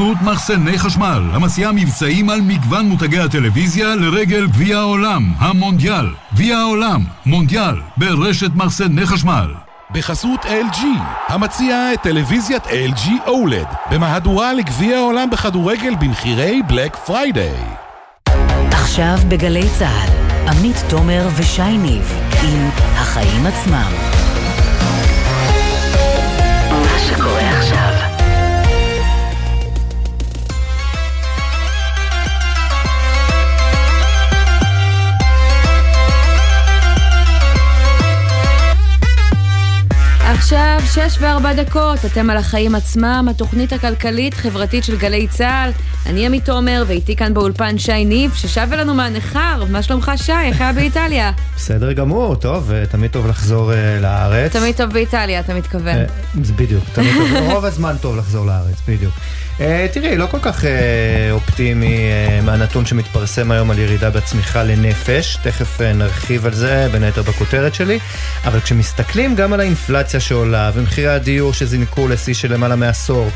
בחסות מחסני חשמל, המציעה מבצעים על מגוון מותגי הטלוויזיה לרגל גביע העולם, המונדיאל. גביע העולם, מונדיאל, ברשת מחסני חשמל. בחסות LG, המציע את טלוויזיית LG OLED, במהדורה לגביע העולם בכדורגל במחירי בלק פריידיי. עכשיו בגלי צה"ל, עמית תומר ושי ניב עם החיים עצמם. עכשיו שש וארבע דקות, אתם על החיים עצמם, התוכנית הכלכלית-חברתית של גלי צה"ל. אני עמית תומר, ואיתי כאן באולפן שי ניב, ששב אלינו מהניכר. מה שלומך שי? איך היה באיטליה? בסדר גמור, טוב, אה, תמיד טוב לחזור uh, לארץ. תמיד טוב באיטליה, אתה מתכוון. Uh, בדיוק, תמיד טוב, רוב הזמן טוב לחזור לארץ, בדיוק. Uh, תראי, לא כל כך uh, אופטימי uh, מהנתון שמתפרסם היום על ירידה בצמיחה לנפש, תכף נרחיב על זה, בין היתר בכותרת שלי, אבל כשמסתכלים גם על האינפלציה שעולה ומחירי הדיור שזינקו לשיא של למעלה מעשור,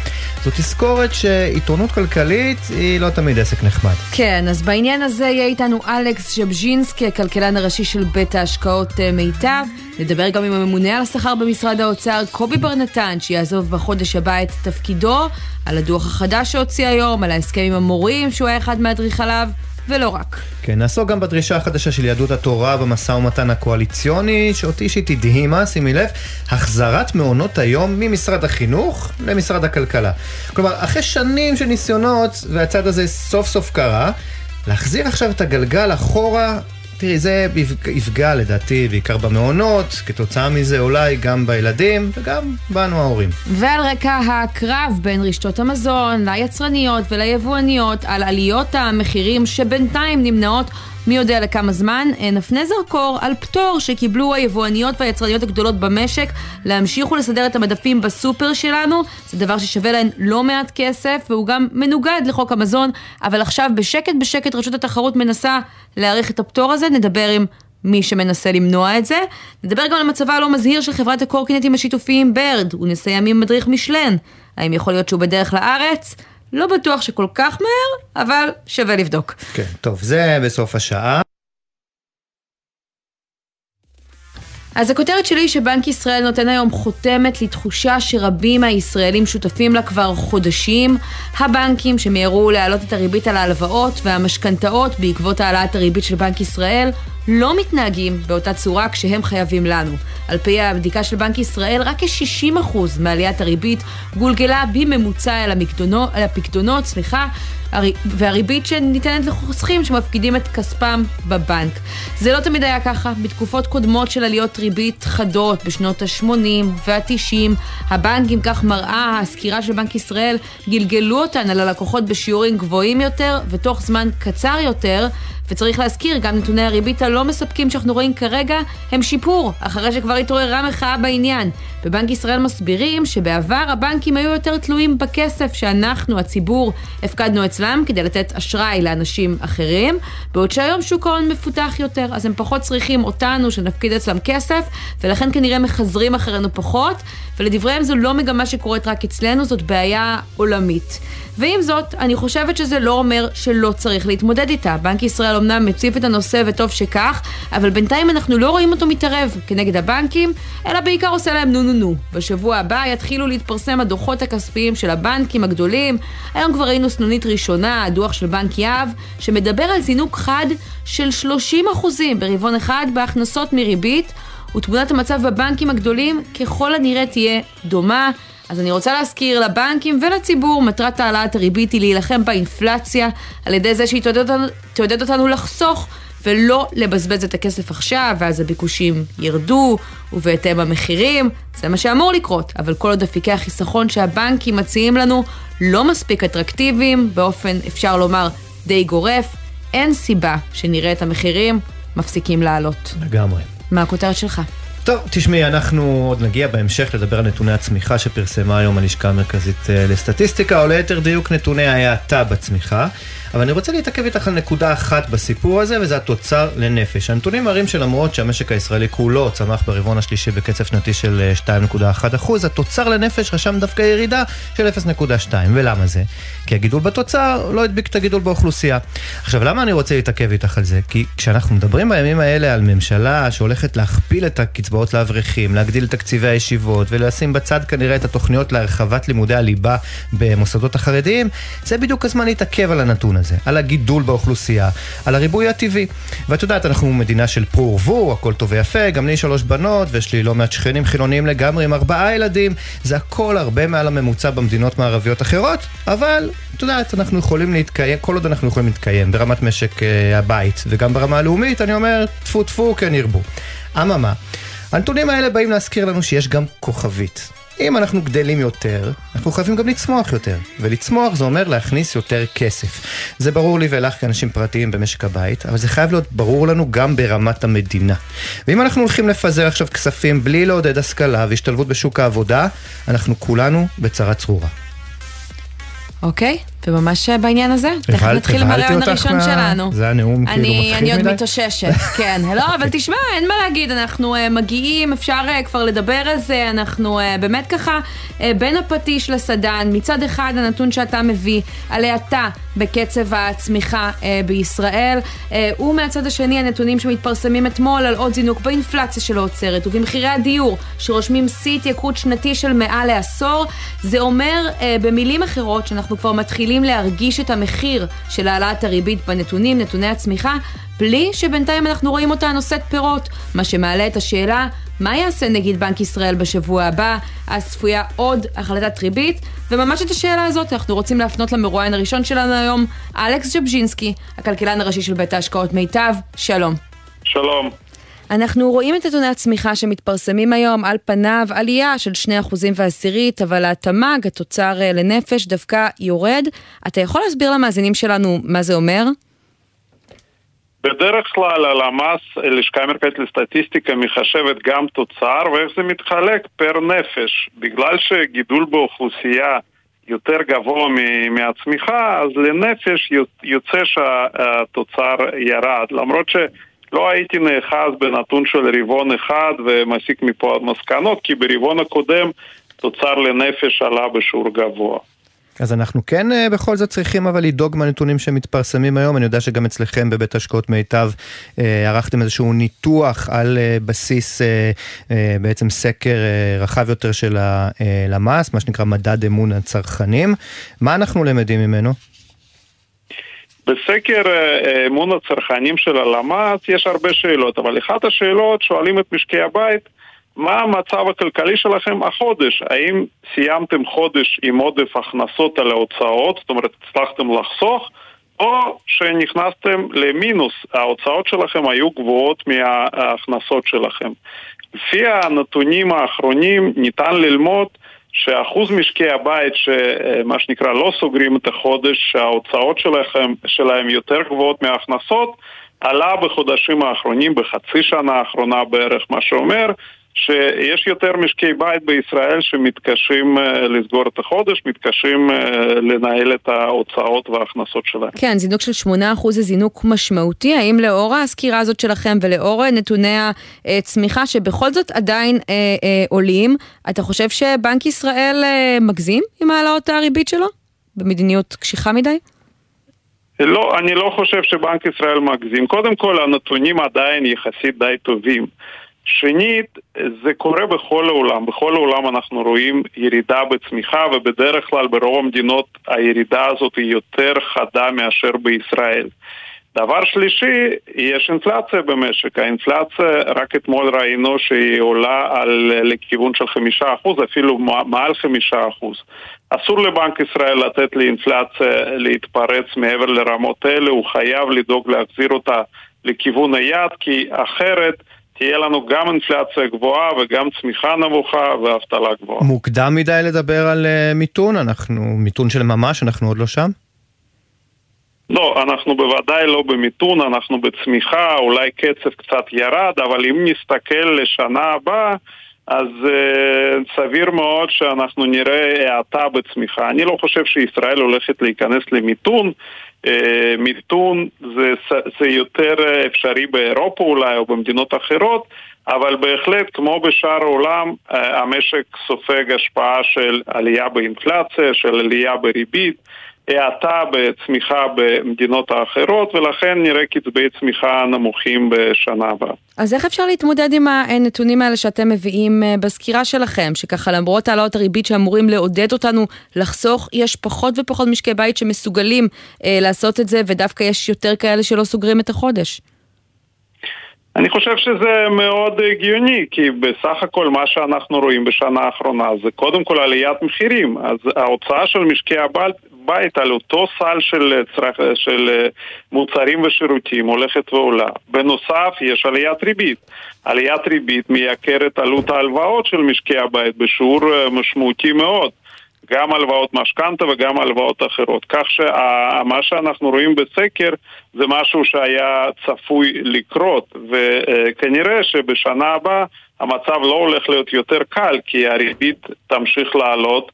זו תזכורת שעיתונות כלכלית היא לא תמיד עסק נחמד. כן, אז בעניין הזה יהיה איתנו אלכס ז'בז'ינסקי, הכלכלן הראשי של בית ההשקעות מיטב. נדבר גם עם הממונה על השכר במשרד האוצר, קובי בר נתן, שיעזוב בחודש הבא את תפקידו, על הדוח החדש שהוציא היום, על ההסכם עם המורים, שהוא היה אחד מאדריכליו. ולא רק. כן, נעסוק גם בדרישה החדשה של יהדות התורה במשא ומתן הקואליציוני, שאותי אישית הדהימה, שימי לב, החזרת מעונות היום ממשרד החינוך למשרד הכלכלה. כלומר, אחרי שנים של ניסיונות, והצד הזה סוף סוף קרה, להחזיר עכשיו את הגלגל אחורה תראי, זה יפגע לדעתי בעיקר במעונות, כתוצאה מזה אולי גם בילדים וגם בנו ההורים. ועל רקע הקרב בין רשתות המזון ליצרניות וליבואניות על עליות המחירים שבינתיים נמנעות מי יודע לכמה זמן, אה, נפנה זרקור על פטור שקיבלו היבואניות והיצרניות הגדולות במשק להמשיך ולסדר את המדפים בסופר שלנו. זה דבר ששווה להן לא מעט כסף, והוא גם מנוגד לחוק המזון, אבל עכשיו בשקט בשקט רשות התחרות מנסה להאריך את הפטור הזה, נדבר עם מי שמנסה למנוע את זה. נדבר גם על מצבה הלא מזהיר של חברת הקורקינטים השיתופיים ברד, ונסיים עם מדריך משלן. האם יכול להיות שהוא בדרך לארץ? לא בטוח שכל כך מהר, אבל שווה לבדוק. כן, טוב, זה בסוף השעה. אז הכותרת שלי היא שבנק ישראל נותן היום חותמת לתחושה שרבים מהישראלים שותפים לה כבר חודשים. הבנקים שמיהרו להעלות את הריבית על ההלוואות והמשכנתאות בעקבות העלאת הריבית של בנק ישראל לא מתנהגים באותה צורה כשהם חייבים לנו. על פי הבדיקה של בנק ישראל, רק כ-60% מעליית הריבית גולגלה בממוצע אל הפקדונות, סליחה, והריבית שניתנת לחוסכים שמפקידים את כספם בבנק. זה לא תמיד היה ככה. בתקופות קודמות של עליות ריבית חדות, בשנות ה-80 וה-90, הבנקים, כך מראה הסקירה של בנק ישראל, גלגלו אותן על הלקוחות בשיעורים גבוהים יותר ותוך זמן קצר יותר. וצריך להזכיר, גם נתוני הריבית הלא מספקים שאנחנו רואים כרגע הם שיפור, אחרי שכבר התעוררה מחאה בעניין. בבנק ישראל מסבירים שבעבר הבנקים היו יותר תלויים בכסף שאנחנו, הציבור, הפקדנו אצלם כדי לתת אשראי לאנשים אחרים, בעוד שהיום שוק ההון מפותח יותר, אז הם פחות צריכים אותנו שנפקיד אצלם כסף, ולכן כנראה מחזרים אחרינו פחות, ולדבריהם זו לא מגמה שקורית רק אצלנו, זאת בעיה עולמית. ועם זאת, אני חושבת שזה לא אומר שלא צריך להתמודד איתה. בנק ישראל אמנם מציף את הנושא וטוב שכך, אבל בינתיים אנחנו לא רואים אותו מתערב כנגד הבנקים, אלא בעיקר עושה להם נו נו נו. בשבוע הבא יתחילו להתפרסם הדוחות הכספיים של הבנקים הגדולים. היום כבר ראינו סנונית ראשונה, הדוח של בנק יהב, שמדבר על זינוק חד של 30% ברבעון אחד בהכנסות מריבית, ותמונת המצב בבנקים הגדולים ככל הנראה תהיה דומה. אז אני רוצה להזכיר לבנקים ולציבור, מטרת העלאת הריבית היא להילחם באינפלציה על ידי זה שהיא תעודד אותנו, לחסוך ולא לבזבז את הכסף עכשיו, ואז הביקושים ירדו, ובהתאם המחירים, זה מה שאמור לקרות. אבל כל עוד אפיקי החיסכון שהבנקים מציעים לנו לא מספיק אטרקטיביים, באופן, אפשר לומר, די גורף, אין סיבה שנראה את המחירים מפסיקים לעלות. לגמרי. מה הכותרת שלך? טוב, תשמעי, אנחנו עוד נגיע בהמשך לדבר על נתוני הצמיחה שפרסמה היום הלשכה המרכזית אה, לסטטיסטיקה, או ליתר דיוק נתוני ההאטה בצמיחה. אבל אני רוצה להתעכב איתך על נקודה אחת בסיפור הזה, וזה התוצר לנפש. הנתונים מראים שלמרות שהמשק הישראלי כולו צמח ברבעון השלישי בקצב שנתי של 2.1 אחוז, התוצר לנפש רשם דווקא ירידה של 0.2. ולמה זה? כי הגידול בתוצר לא הדביק את הגידול באוכלוסייה. עכשיו, למה אני רוצה להתעכב איתך על זה? כי כשאנחנו מדברים בימים האלה על ממשלה שהולכת להכפיל את הקצבאות לאברכים, להגדיל את תקציבי הישיבות ולשים בצד כנראה את התוכניות להרחבת לימודי הליבה במוסדות החרדיים, זה בדיוק הזמן להתעכב על הנתון הזה, על הגידול באוכלוסייה, על הריבוי הטבעי. ואת יודעת, אנחנו מדינה של פרו ורבו, הכל טוב ויפה, גם לי שלוש בנות, ויש לי לא מעט שכנים חילוניים לגמרי עם ארבעה ילדים, זה הכל הרבה מעל הממוצע במדינות מערביות אחרות, אבל, את יודעת, אנחנו יכולים להתקיים, כל עוד אנחנו יכולים להתקיים ברמת משק uh, הבית, וגם ברמה הלאומית, אני אומר, טפו טפו, כן ירבו. אממה, הנתונים האלה באים להזכיר לנו שיש גם כוכבית. אם אנחנו גדלים יותר, אנחנו חייבים גם לצמוח יותר. ולצמוח זה אומר להכניס יותר כסף. זה ברור לי ולך כאנשים פרטיים במשק הבית, אבל זה חייב להיות ברור לנו גם ברמת המדינה. ואם אנחנו הולכים לפזר עכשיו כספים בלי לעודד השכלה והשתלבות בשוק העבודה, אנחנו כולנו בצרה צרורה. אוקיי, וממש בעניין הזה, תכף נתחיל עם הרעיון הראשון שלנו. זה הנאום כאילו מפחיד מדי? אני עוד מתאוששת, כן. לא, אבל תשמע, אין מה להגיד, אנחנו uh, מגיעים, אפשר uh, כבר לדבר על זה, אנחנו באמת ככה בין הפטיש לסדן, מצד אחד הנתון שאתה מביא על האטה בקצב הצמיחה בישראל, ומהצד השני הנתונים שמתפרסמים אתמול על עוד זינוק באינפלציה שלא עוצרת, ובמחירי הדיור, שרושמים שיא התייקרות שנתי של מעל לעשור, זה אומר במילים אחרות שאנחנו כבר מתחילים מתחילים להרגיש את המחיר של העלאת הריבית בנתונים, נתוני הצמיחה, בלי שבינתיים אנחנו רואים אותה נושאת פירות, מה שמעלה את השאלה, מה יעשה נגיד בנק ישראל בשבוע הבא? אז צפויה עוד החלטת ריבית, וממש את השאלה הזאת אנחנו רוצים להפנות למרואיין הראשון שלנו היום, אלכס ז'בז'ינסקי, הכלכלן הראשי של בית ההשקעות מיטב, שלום. שלום. אנחנו רואים את נתוני הצמיחה שמתפרסמים היום, על פניו עלייה של 2% ועשירית, אבל התמ"ג, התוצר אה, לנפש, דווקא יורד. אתה יכול להסביר למאזינים שלנו מה זה אומר? בדרך כלל הלמ"ס, לשכה המרכזית לסטטיסטיקה, מחשבת גם תוצר ואיך זה מתחלק פר נפש. בגלל שגידול באוכלוסייה יותר גבוה מהצמיחה, אז לנפש יוצא שהתוצר ירד. למרות ש... לא הייתי נאחז בנתון של רבעון אחד ומסיק מפה מסקנות, כי ברבעון הקודם תוצר לנפש עלה בשיעור גבוה. אז אנחנו כן uh, בכל זאת צריכים אבל לדאוג מהנתונים שמתפרסמים היום. אני יודע שגם אצלכם בבית השקעות מיטב uh, ערכתם איזשהו ניתוח על uh, בסיס uh, uh, בעצם סקר uh, רחב יותר של הלמ"ס, מה שנקרא מדד אמון הצרכנים. מה אנחנו למדים ממנו? בסקר אה, אמון הצרכנים של הלמ"ס יש הרבה שאלות, אבל אחת השאלות שואלים את משקי הבית מה המצב הכלכלי שלכם החודש? האם סיימתם חודש עם עודף הכנסות על ההוצאות, זאת אומרת הצלחתם לחסוך, או שנכנסתם למינוס, ההוצאות שלכם היו גבוהות מההכנסות שלכם. לפי הנתונים האחרונים ניתן ללמוד שאחוז משקי הבית שמה שנקרא לא סוגרים את החודש, שההוצאות שלהם, שלהם יותר גבוהות מההכנסות, עלה בחודשים האחרונים, בחצי שנה האחרונה בערך, מה שאומר שיש יותר משקי בית בישראל שמתקשים אה, לסגור את החודש, מתקשים אה, לנהל את ההוצאות וההכנסות שלהם. כן, זינוק של 8% זה זינוק משמעותי. האם לאור הסקירה הזאת שלכם ולאור נתוני הצמיחה שבכל זאת עדיין אה, אה, עולים, אתה חושב שבנק ישראל אה, מגזים עם העלאות הריבית שלו? במדיניות קשיחה מדי? לא, אני לא חושב שבנק ישראל מגזים. קודם כל, הנתונים עדיין יחסית די טובים. שנית, זה קורה בכל העולם. בכל העולם אנחנו רואים ירידה בצמיחה, ובדרך כלל ברוב המדינות הירידה הזאת היא יותר חדה מאשר בישראל. דבר שלישי, יש אינפלציה במשק. האינפלציה, רק אתמול ראינו שהיא עולה על, לכיוון של חמישה אחוז, אפילו מעל חמישה אחוז. אסור לבנק ישראל לתת לאינפלציה להתפרץ מעבר לרמות אלה, הוא חייב לדאוג להחזיר אותה לכיוון היעד, כי אחרת תהיה לנו גם אינפלציה גבוהה וגם צמיחה נמוכה ואבטלה גבוהה. מוקדם מדי לדבר על uh, מיתון? אנחנו, מיתון של ממש, אנחנו עוד לא שם? לא, אנחנו בוודאי לא במיתון, אנחנו בצמיחה, אולי קצב קצת ירד, אבל אם נסתכל לשנה הבאה, אז uh, סביר מאוד שאנחנו נראה האטה בצמיחה. אני לא חושב שישראל הולכת להיכנס למיתון, אה, מיתון זה, זה יותר אפשרי באירופה אולי או במדינות אחרות, אבל בהחלט, כמו בשאר העולם, המשק סופג השפעה של עלייה באינפלציה, של עלייה בריבית. האטה בצמיחה במדינות האחרות, ולכן נראה קצבי צמיחה נמוכים בשנה הבאה. אז איך אפשר להתמודד עם הנתונים האלה שאתם מביאים אה, בסקירה שלכם, שככה למרות העלאות הריבית שאמורים לעודד אותנו לחסוך, יש פחות ופחות משקי בית שמסוגלים אה, לעשות את זה, ודווקא יש יותר כאלה שלא סוגרים את החודש? אני חושב שזה מאוד הגיוני, כי בסך הכל מה שאנחנו רואים בשנה האחרונה זה קודם כל עליית מחירים. אז ההוצאה של משקי הבית על אותו סל של, צרכ... של מוצרים ושירותים הולכת ועולה. בנוסף, יש עליית ריבית. עליית ריבית מייקרת עלות ההלוואות של משקי הבית בשיעור משמעותי מאוד. גם הלוואות משכנתה וגם הלוואות אחרות. כך שמה שאנחנו רואים בסקר זה משהו שהיה צפוי לקרות, וכנראה שבשנה הבאה המצב לא הולך להיות יותר קל, כי הריבית תמשיך לעלות.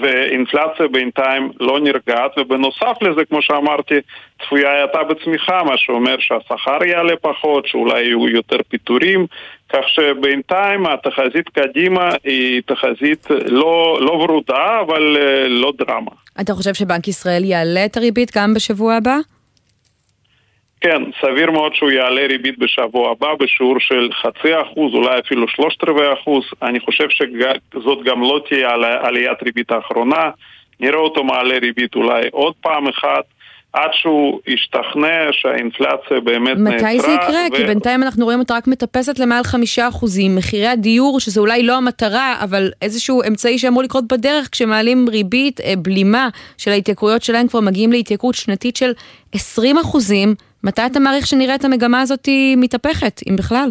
ואינפלציה בינתיים לא נרגעת, ובנוסף לזה, כמו שאמרתי, צפויה האטה בצמיחה, מה שאומר שהשכר יעלה פחות, שאולי יהיו יותר פיטורים, כך שבינתיים התחזית קדימה היא תחזית לא, לא ורודה, אבל אה, לא דרמה. אתה חושב שבנק ישראל יעלה את הריבית גם בשבוע הבא? כן, סביר מאוד שהוא יעלה ריבית בשבוע הבא בשיעור של חצי אחוז, אולי אפילו שלושת רבעי אחוז. אני חושב שזאת גם לא תהיה עליית ריבית האחרונה. נראה אותו מעלה ריבית אולי עוד פעם אחת. עד שהוא ישתכנע שהאינפלציה באמת נעצרה. מתי זה יקרה? ו... כי בינתיים אנחנו רואים אותה רק מטפסת למעל חמישה אחוזים. מחירי הדיור, שזה אולי לא המטרה, אבל איזשהו אמצעי שאמור לקרות בדרך, כשמעלים ריבית, אה, בלימה של ההתייקרויות שלהם, כבר מגיעים להתייקרות שנתית של 20 אחוזים. מתי אתה מעריך שנראה את המגמה הזאת מתהפכת, אם בכלל?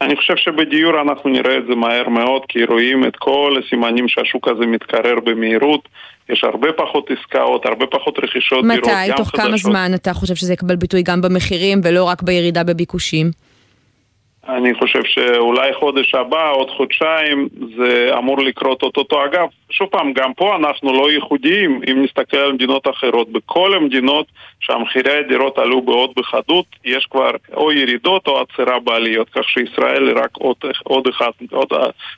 אני חושב שבדיור אנחנו נראה את זה מהר מאוד, כי רואים את כל הסימנים שהשוק הזה מתקרר במהירות. יש הרבה פחות עסקאות, הרבה פחות רכישות מתי, דירות, גם חדשות. מתי? תוך כמה זמן אתה חושב שזה יקבל ביטוי גם במחירים ולא רק בירידה בביקושים? אני חושב שאולי חודש הבא, עוד חודשיים, זה אמור לקרות אוטוטו. אגב, שוב פעם, גם פה אנחנו לא ייחודיים, אם נסתכל על מדינות אחרות. בכל המדינות שהמחירי הדירות עלו בעוד בחדות, יש כבר או ירידות או עצירה בעליות, כך שישראל היא רק עוד, עוד אחת, עוד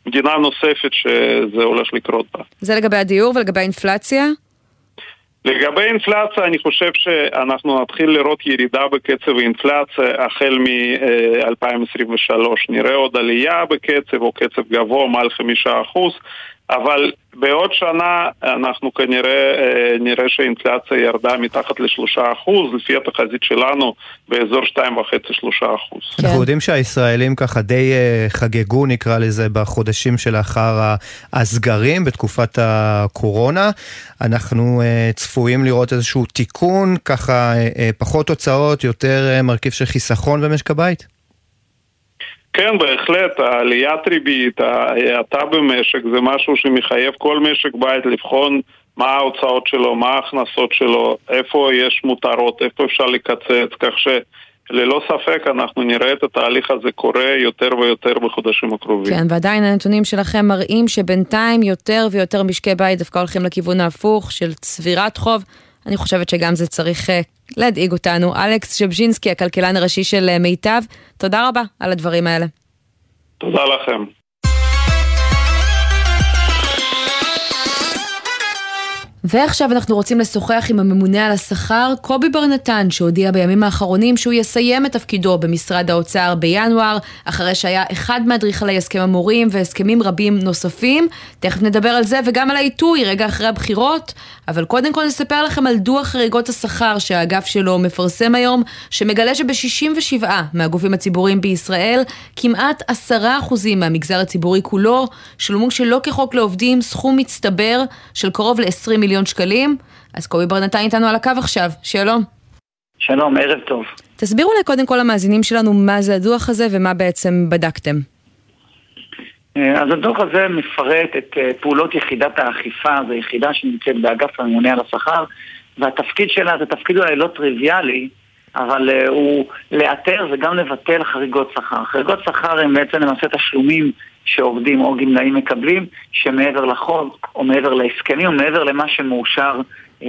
מדינה נוספת שזה הולך לקרות בה. זה לגבי הדיור ולגבי האינפלציה? לגבי אינפלציה, אני חושב שאנחנו נתחיל לראות ירידה בקצב האינפלציה החל מ-2023. נראה עוד עלייה בקצב או קצב גבוה מעל חמישה אחוז, אבל בעוד שנה אנחנו כנראה אה, נראה שהאינפלציה ירדה מתחת לשלושה אחוז, לפי התחזית שלנו באזור שתיים וחצי שלושה אחוז. כן. אנחנו יודעים שהישראלים ככה די אה, חגגו נקרא לזה בחודשים שלאחר הסגרים בתקופת הקורונה. אנחנו אה, צפויים לראות איזשהו תיקון, ככה פחות הוצאות, יותר מרכיב של חיסכון במשק הבית? כן, בהחלט, העליית ריבית, ההאטה במשק זה משהו שמחייב כל משק בית לבחון מה ההוצאות שלו, מה ההכנסות שלו, איפה יש מותרות, איפה אפשר לקצץ, כך שללא ספק אנחנו נראה את התהליך הזה קורה יותר ויותר בחודשים הקרובים. כן, ועדיין הנתונים שלכם מראים שבינתיים יותר ויותר משקי בית דווקא הולכים לכיוון ההפוך של צבירת חוב. אני חושבת שגם זה צריך אה, להדאיג אותנו. אלכס שבז'ינסקי, הכלכלן הראשי של אה, מיטב, תודה רבה על הדברים האלה. תודה לכם. ועכשיו אנחנו רוצים לשוחח עם הממונה על השכר, קובי בר נתן, שהודיע בימים האחרונים שהוא יסיים את תפקידו במשרד האוצר בינואר, אחרי שהיה אחד מאדריכלי הסכם המורים והסכמים רבים נוספים. תכף נדבר על זה וגם על העיתוי רגע אחרי הבחירות, אבל קודם כל נספר לכם על דוח חריגות השכר שהאגף שלו מפרסם היום, שמגלה שב-67 מהגופים הציבוריים בישראל, כמעט 10% מהמגזר הציבורי כולו, שולמו שלא כחוק לעובדים סכום מצטבר של קרוב ל-20 מיליון שקלים. אז קובי בר נתן איתנו על הקו עכשיו, שלום. שלום, ערב טוב. תסבירו לי קודם כל למאזינים שלנו מה זה הדוח הזה ומה בעצם בדקתם. אה, אז הדוח הזה מפרט את אה, פעולות יחידת האכיפה, זו יחידה שנמצאת באגף הממונה על השכר, והתפקיד שלה זה תפקיד אולי לא טריוויאלי, אבל uh, הוא לאתר וגם לבטל חריגות שכר. חריגות שכר הם בעצם למעשה תשלומים שעובדים או גמלאים מקבלים, שמעבר לחוק, או מעבר להסכמים, או מעבר למה שמאושר uh,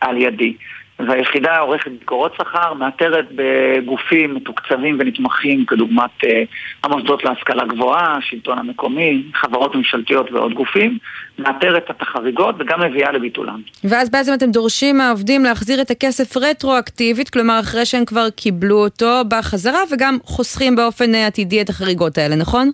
על ידי. והיחידה עורכת ביקורות שכר, מאתרת בגופים מתוקצבים ונתמכים כדוגמת אה, המוסדות להשכלה גבוהה, השלטון המקומי, חברות ממשלתיות ועוד גופים, מאתרת את החריגות וגם מביאה לביטולן. ואז בעצם אתם דורשים מהעובדים להחזיר את הכסף רטרואקטיבית, כלומר אחרי שהם כבר קיבלו אותו בחזרה, וגם חוסכים באופן אה, עתידי את החריגות האלה, נכון?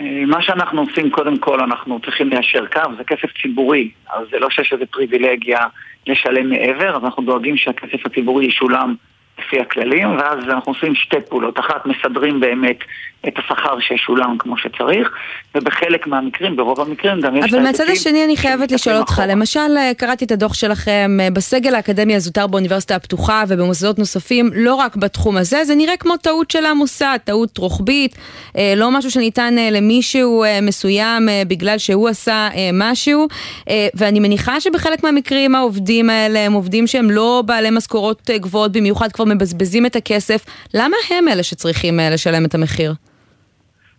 אה, מה שאנחנו עושים, קודם כל, אנחנו צריכים ליישר קו, זה כסף ציבורי, אז זה לא שיש איזו פריבילגיה לשלם מעבר, אז אנחנו דואגים שהכסף הציבורי ישולם לפי הכללים, ואז אנחנו עושים שתי פעולות. אחת, מסדרים באמת את השכר שישולם כמו שצריך, ובחלק מהמקרים, ברוב המקרים, גם יש... אבל מהצד השני אני חייבת לשאול אותך, אחורה. למשל אה, קראתי את הדוח שלכם אה, בסגל האקדמי הזוטר באוניברסיטה הפתוחה ובמוסדות נוספים, לא רק בתחום הזה, זה נראה כמו טעות של המוסד, טעות רוחבית, אה, לא משהו שניתן למישהו מסוים בגלל שהוא עשה משהו, ואני מניחה שבחלק מהמקרים העובדים האלה הם עובדים שהם לא בעלי משכורות גבוהות במיוחד, כבר מבזבזים את הכסף, למה הם אלה שצריכים לשלם את המחיר?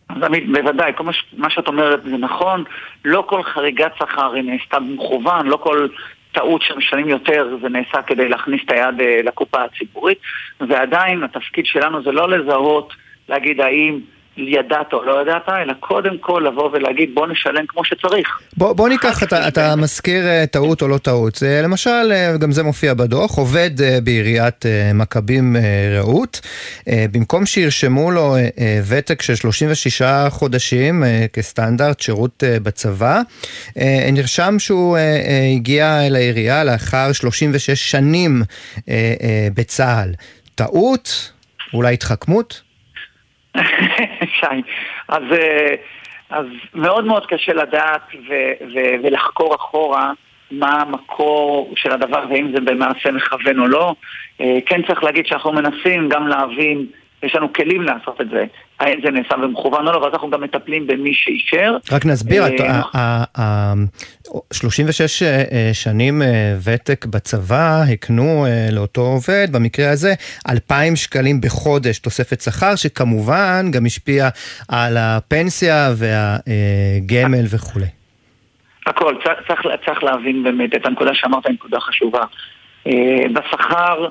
אז עמית, בוודאי, כל מה, מה שאת אומרת זה נכון, לא כל חריגת שכר היא נעשתה במכוון, לא כל טעות שמשלמים יותר זה נעשה כדי להכניס את היד אה, לקופה הציבורית, ועדיין התפקיד שלנו זה לא לזהות, להגיד האם ידעת או לא ידעת, אלא קודם כל לבוא ולהגיד בוא נשלם כמו שצריך. בוא, בוא ניקח, אתה, אתה מזכיר אה, טעות או לא טעות. זה, למשל, אה, גם זה מופיע בדוח, עובד אה, בעיריית מכבים רעות, במקום שירשמו לו ותק של 36 חודשים כסטנדרט שירות בצבא, נרשם שהוא הגיע אל העירייה לאחר 36 שנים בצה"ל. טעות? אולי התחכמות? שי, אז, אה, אז מאוד מאוד קשה לדעת ו- ו- ולחקור אחורה מה המקור של הדבר ואם זה במעשה מכוון או לא. אה, כן צריך להגיד שאנחנו מנסים גם להבין יש לנו כלים לעשות את זה, האם זה נעשה במכוון או לא, ואז אנחנו גם מטפלים במי שאישר. רק נסביר, 36 אה, אה, שנים אה, ותק בצבא הקנו לאותו עובד, במקרה הזה 2,000 שקלים בחודש תוספת שכר, שכמובן גם השפיע על הפנסיה והגמל וכולי. הכל, צריך, צריך להבין באמת את הנקודה שאמרת, נקודה חשובה. בשכר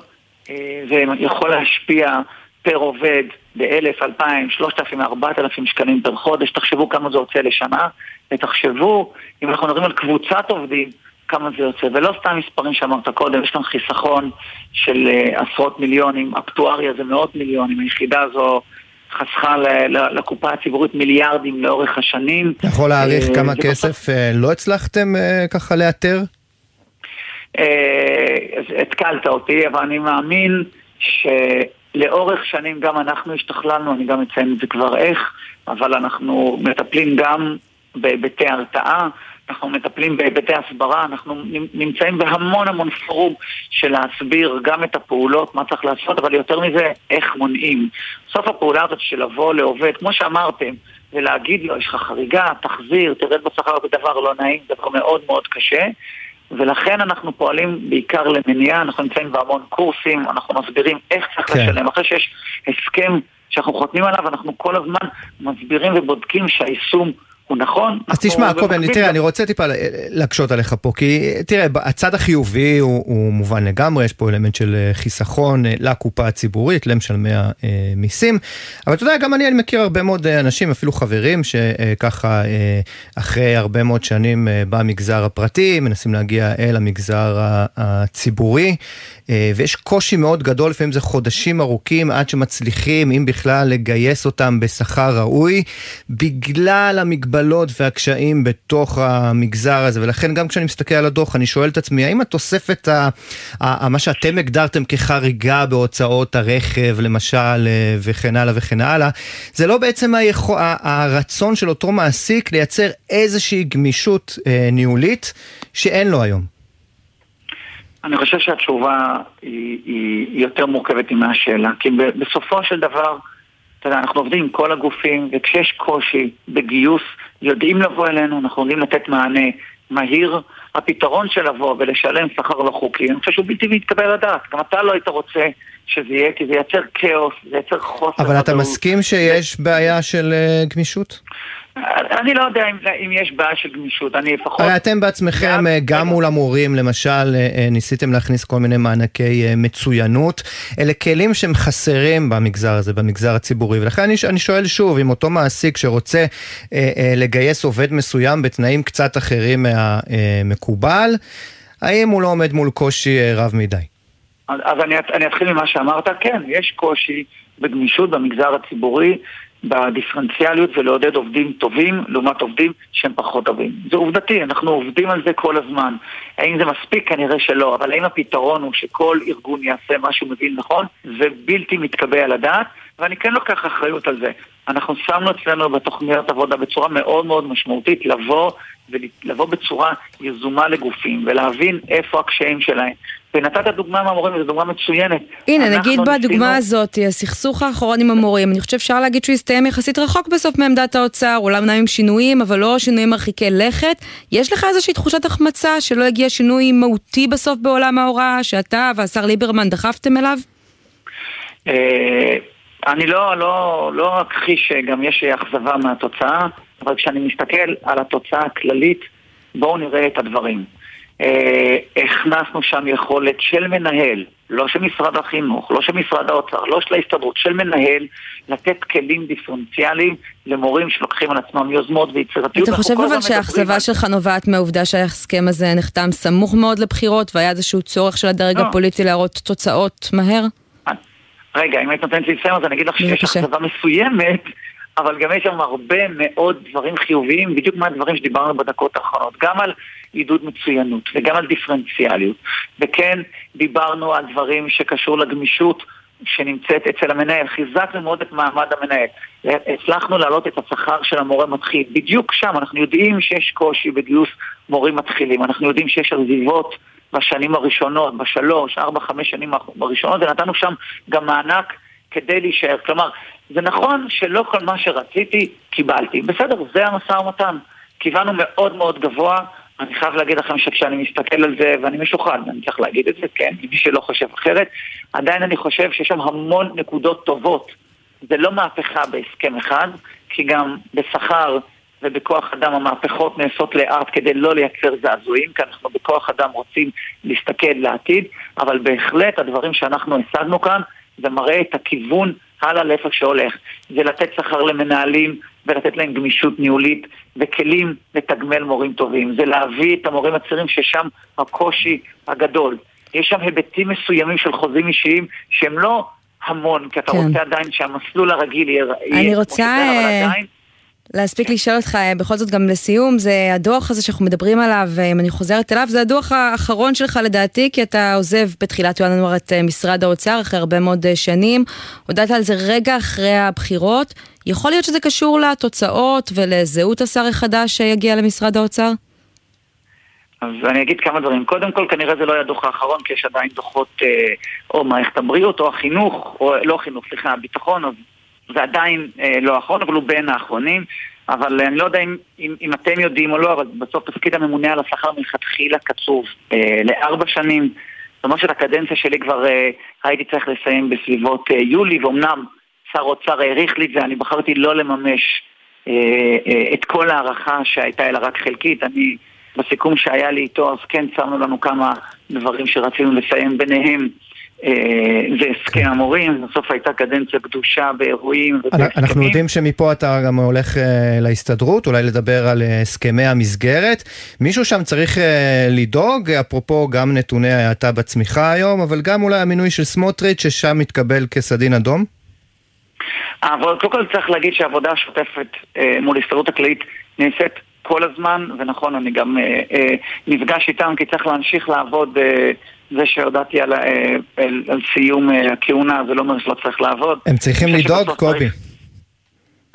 זה יכול להשפיע פר עובד באלף, אלפיים, שלושת אלפים, ארבעת אלפים שקלים פר חודש, תחשבו כמה זה יוצא לשנה, ותחשבו, אם אנחנו מדברים על קבוצת עובדים, כמה זה יוצא, ולא סתם מספרים שאמרת קודם, יש כאן חיסכון של uh, עשרות מיליונים, אקטואריה זה מאות מיליונים, היחידה הזו חסכה לקופה הציבורית מיליארדים לאורך השנים. אתה יכול להעריך uh, כמה כסף. אה, לא הצלחתם ככה לאתר? התקלת אותי, אבל אני מאמין ש... לאורך שנים גם אנחנו השתכללנו, אני גם אציין את זה כבר איך, אבל אנחנו מטפלים גם בהיבטי הרתעה, אנחנו מטפלים בהיבטי הסברה, אנחנו נמצאים בהמון המון פורום של להסביר גם את הפעולות, מה צריך לעשות, אבל יותר מזה, איך מונעים. בסוף הפעולה הזאת של לבוא לעובד, כמו שאמרתם, ולהגיד לו, יש לך חריגה, תחזיר, תרד בשכר, זה דבר לא נעים, דבר מאוד מאוד קשה. ולכן אנחנו פועלים בעיקר למניעה, אנחנו נמצאים בהמון קורסים, אנחנו מסבירים איך צריך כן. לשלם. אחרי שיש הסכם שאנחנו חותמים עליו, אנחנו כל הזמן מסבירים ובודקים שהיישום הוא נכון. אז תשמע, קובי, תראה, אני רוצה טיפה להקשות עליך פה, כי תראה, הצד החיובי הוא, הוא מובן לגמרי, יש פה אלמנט של אה, חיסכון אה, לקופה הציבורית, למשלמי המיסים, אבל אתה יודע, גם אני, אני מכיר הרבה מאוד אה, אנשים, אפילו חברים, שככה אחרי הרבה מאוד שנים במגזר הפרטי, מנסים להגיע אל המגזר הציבורי. אה, ויש קושי מאוד גדול, לפעמים זה חודשים ארוכים עד שמצליחים, אם בכלל, לגייס אותם בשכר ראוי, בגלל המגבלות והקשיים בתוך המגזר הזה. ולכן גם כשאני מסתכל על הדוח, אני שואל את עצמי, האם התוספת, ה, ה, מה שאתם הגדרתם כחריגה בהוצאות הרכב, למשל, אה, וכן הלאה וכן הלאה, זה לא בעצם היכו, הרצון של אותו מעסיק לייצר איזושהי גמישות אה, ניהולית שאין לו היום. אני חושב שהתשובה היא, היא יותר מורכבת מהשאלה, כי בסופו של דבר, אתה יודע, אנחנו עובדים עם כל הגופים, וכשיש קושי בגיוס, יודעים לבוא אלינו, אנחנו יודעים לתת מענה מהיר. הפתרון של לבוא ולשלם שכר לא חוקי, אני חושב שהוא בלתי מתקבל לדעת. גם אתה לא היית רוצה שזה יהיה, כי זה ייצר כאוס, זה ייצר חוסר. אבל אתה מסכים שיש בעיה של אה, גמישות? אני לא יודע אם, אם יש בעיה של גמישות, אני לפחות... הרי אתם בעצמכם, גם, אה, גם מול המורים, למשל, אה, ניסיתם להכניס כל מיני מענקי מצוינות. אלה כלים שהם חסרים במגזר הזה, במגזר הציבורי. ולכן אני, אני שואל שוב, אם אותו מעסיק שרוצה אה, אה, לגייס עובד מסוים בתנאים קצת אחרים מהמקובל, האם הוא לא עומד מול קושי רב מדי? אז, אני, אני אתחיל ממה שאמרת, כן, יש קושי בגמישות במגזר הציבורי. בדיפרנציאליות ולעודד עובדים טובים לעומת עובדים שהם פחות טובים. זה עובדתי, אנחנו עובדים על זה כל הזמן. האם זה מספיק? כנראה שלא, אבל האם הפתרון הוא שכל ארגון יעשה מה שהוא מבין נכון? זה בלתי מתקבל על הדעת, ואני כן לוקח אחריות על זה. אנחנו שמנו אצלנו בתוכניות עבודה בצורה מאוד מאוד משמעותית לבוא ולבוא בצורה יזומה לגופים ולהבין איפה הקשיים שלהם. ונתת דוגמה מהמורים, וזו דוגמה מצוינת. הנה, נגיד בדוגמה ניסינו... הזאת, הסכסוך האחרון עם המורים, אני חושבת שאפשר להגיד שהוא הסתיים יחסית רחוק בסוף מעמדת האוצר, אולי אמנם עם שינויים, אבל לא שינויים מרחיקי לכת. יש לך איזושהי תחושת החמצה שלא הגיע שינוי מהותי בסוף בעולם ההוראה, שאתה והשר ליברמן דחפתם אליו? אה, אני לא, לא, לא אכחיש שגם יש אכזבה מהתוצאה, אבל כשאני מסתכל על התוצאה הכללית, בואו נראה את הדברים. אה, הכנסנו שם יכולת של מנהל, לא של משרד החינוך, לא של משרד האוצר, לא של ההסתדרות, של מנהל, לתת כלים דיפרנציאליים למורים שלוקחים על עצמם יוזמות ויצירתיות. אתה חושב אבל שהאכזבה שלך נובעת מהעובדה שההסכם הזה נחתם סמוך מאוד לבחירות והיה איזשהו צורך של הדרג לא. הפוליטי להראות תוצאות מהר? רגע, אם היית נותנת לי לסיים אז אני אגיד לך שיש אכזבה מסוימת אבל גם יש שם הרבה מאוד דברים חיוביים, בדיוק מהדברים שדיברנו בדקות האחרונות, גם על עידוד מצוינות וגם על דיפרנציאליות. וכן, דיברנו על דברים שקשור לגמישות שנמצאת אצל המנהל, חיזקנו מאוד את מעמד המנהל. הצלחנו להעלות את השכר של המורה מתחיל. בדיוק שם אנחנו יודעים שיש קושי בגיוס מורים מתחילים, אנחנו יודעים שיש עזיבות בשנים הראשונות, בשלוש, ארבע, חמש שנים הראשונות, ונתנו שם גם מענק כדי להישאר. כלומר, זה נכון שלא כל מה שרציתי קיבלתי. בסדר, זה המשא ומתן. כיוונו מאוד מאוד גבוה. אני חייב להגיד לכם שכשאני מסתכל על זה, ואני משוחד, אני צריך להגיד את זה, כן, מי שלא חושב אחרת, עדיין אני חושב שיש שם המון נקודות טובות. זה לא מהפכה בהסכם אחד, כי גם בשכר ובכוח אדם המהפכות נעשות לאט כדי לא לייצר זעזועים, כי אנחנו בכוח אדם רוצים להסתכל לעתיד, אבל בהחלט הדברים שאנחנו השגנו כאן, זה מראה את הכיוון הלאה לאיפה שהולך. זה לתת שכר למנהלים ולתת להם גמישות ניהולית וכלים לתגמל מורים טובים. זה להביא את המורים הצעירים ששם הקושי הגדול. יש שם היבטים מסוימים של חוזים אישיים שהם לא המון, כי אתה כן. רוצה עדיין שהמסלול הרגיל יהיה... אני רוצה... אה, עדיין... להספיק לשאול אותך, אה, בכל זאת גם לסיום, זה הדוח הזה שאנחנו מדברים עליו, אה, אם אני חוזרת אליו, זה הדוח האחרון שלך לדעתי, כי אתה עוזב בתחילת ינואר את אה, משרד האוצר אחרי הרבה מאוד שנים. הודעת על זה רגע אחרי הבחירות. יכול להיות שזה קשור לתוצאות ולזהות השר החדש שיגיע למשרד האוצר? אז אני אגיד כמה דברים. קודם כל, כנראה זה לא היה הדוח האחרון, כי יש עדיין דוחות אה, או מערכת הבריאות או החינוך, או לא חינוך, סליחה, הביטחון, אז זה עדיין אה, לא האחרון, אבל הוא בין האחרונים. אבל אני לא יודע אם, אם, אם אתם יודעים או לא, אבל בסוף תפקיד הממונה על השכר מלכתחילה קצוב אה, לארבע שנים. זאת אומרת שאת הקדנציה שלי כבר אה, הייתי צריך לסיים בסביבות אה, יולי, ואומנם שר אוצר העריך לי את זה, אני בחרתי לא לממש אה, אה, את כל ההערכה שהייתה אלא רק חלקית. אני, בסיכום שהיה לי איתו, אז כן שמנו לנו כמה דברים שרצינו לסיים ביניהם. אה, זה הסכם המורים, בסוף הייתה קדנציה קדושה באירועים ובהסכמים. אנחנו יודעים שמפה אתה גם הולך אה, להסתדרות, אולי לדבר על אה, הסכמי המסגרת. מישהו שם צריך לדאוג, אפרופו גם נתוני ההאטה בצמיחה היום, אבל גם אולי המינוי של סמוטריץ' ששם מתקבל כסדין אדום? אבל קודם כל צריך להגיד שהעבודה השוטפת מול ההסתדרות הכללית נעשית כל הזמן, ונכון, אני גם נפגש איתם כי צריך להמשיך לעבוד זה שהודעתי על, אה, על, על סיום אה, הכהונה, זה לא אומר שלא צריך לעבוד. הם צריכים לדאוג, קובי. צריך...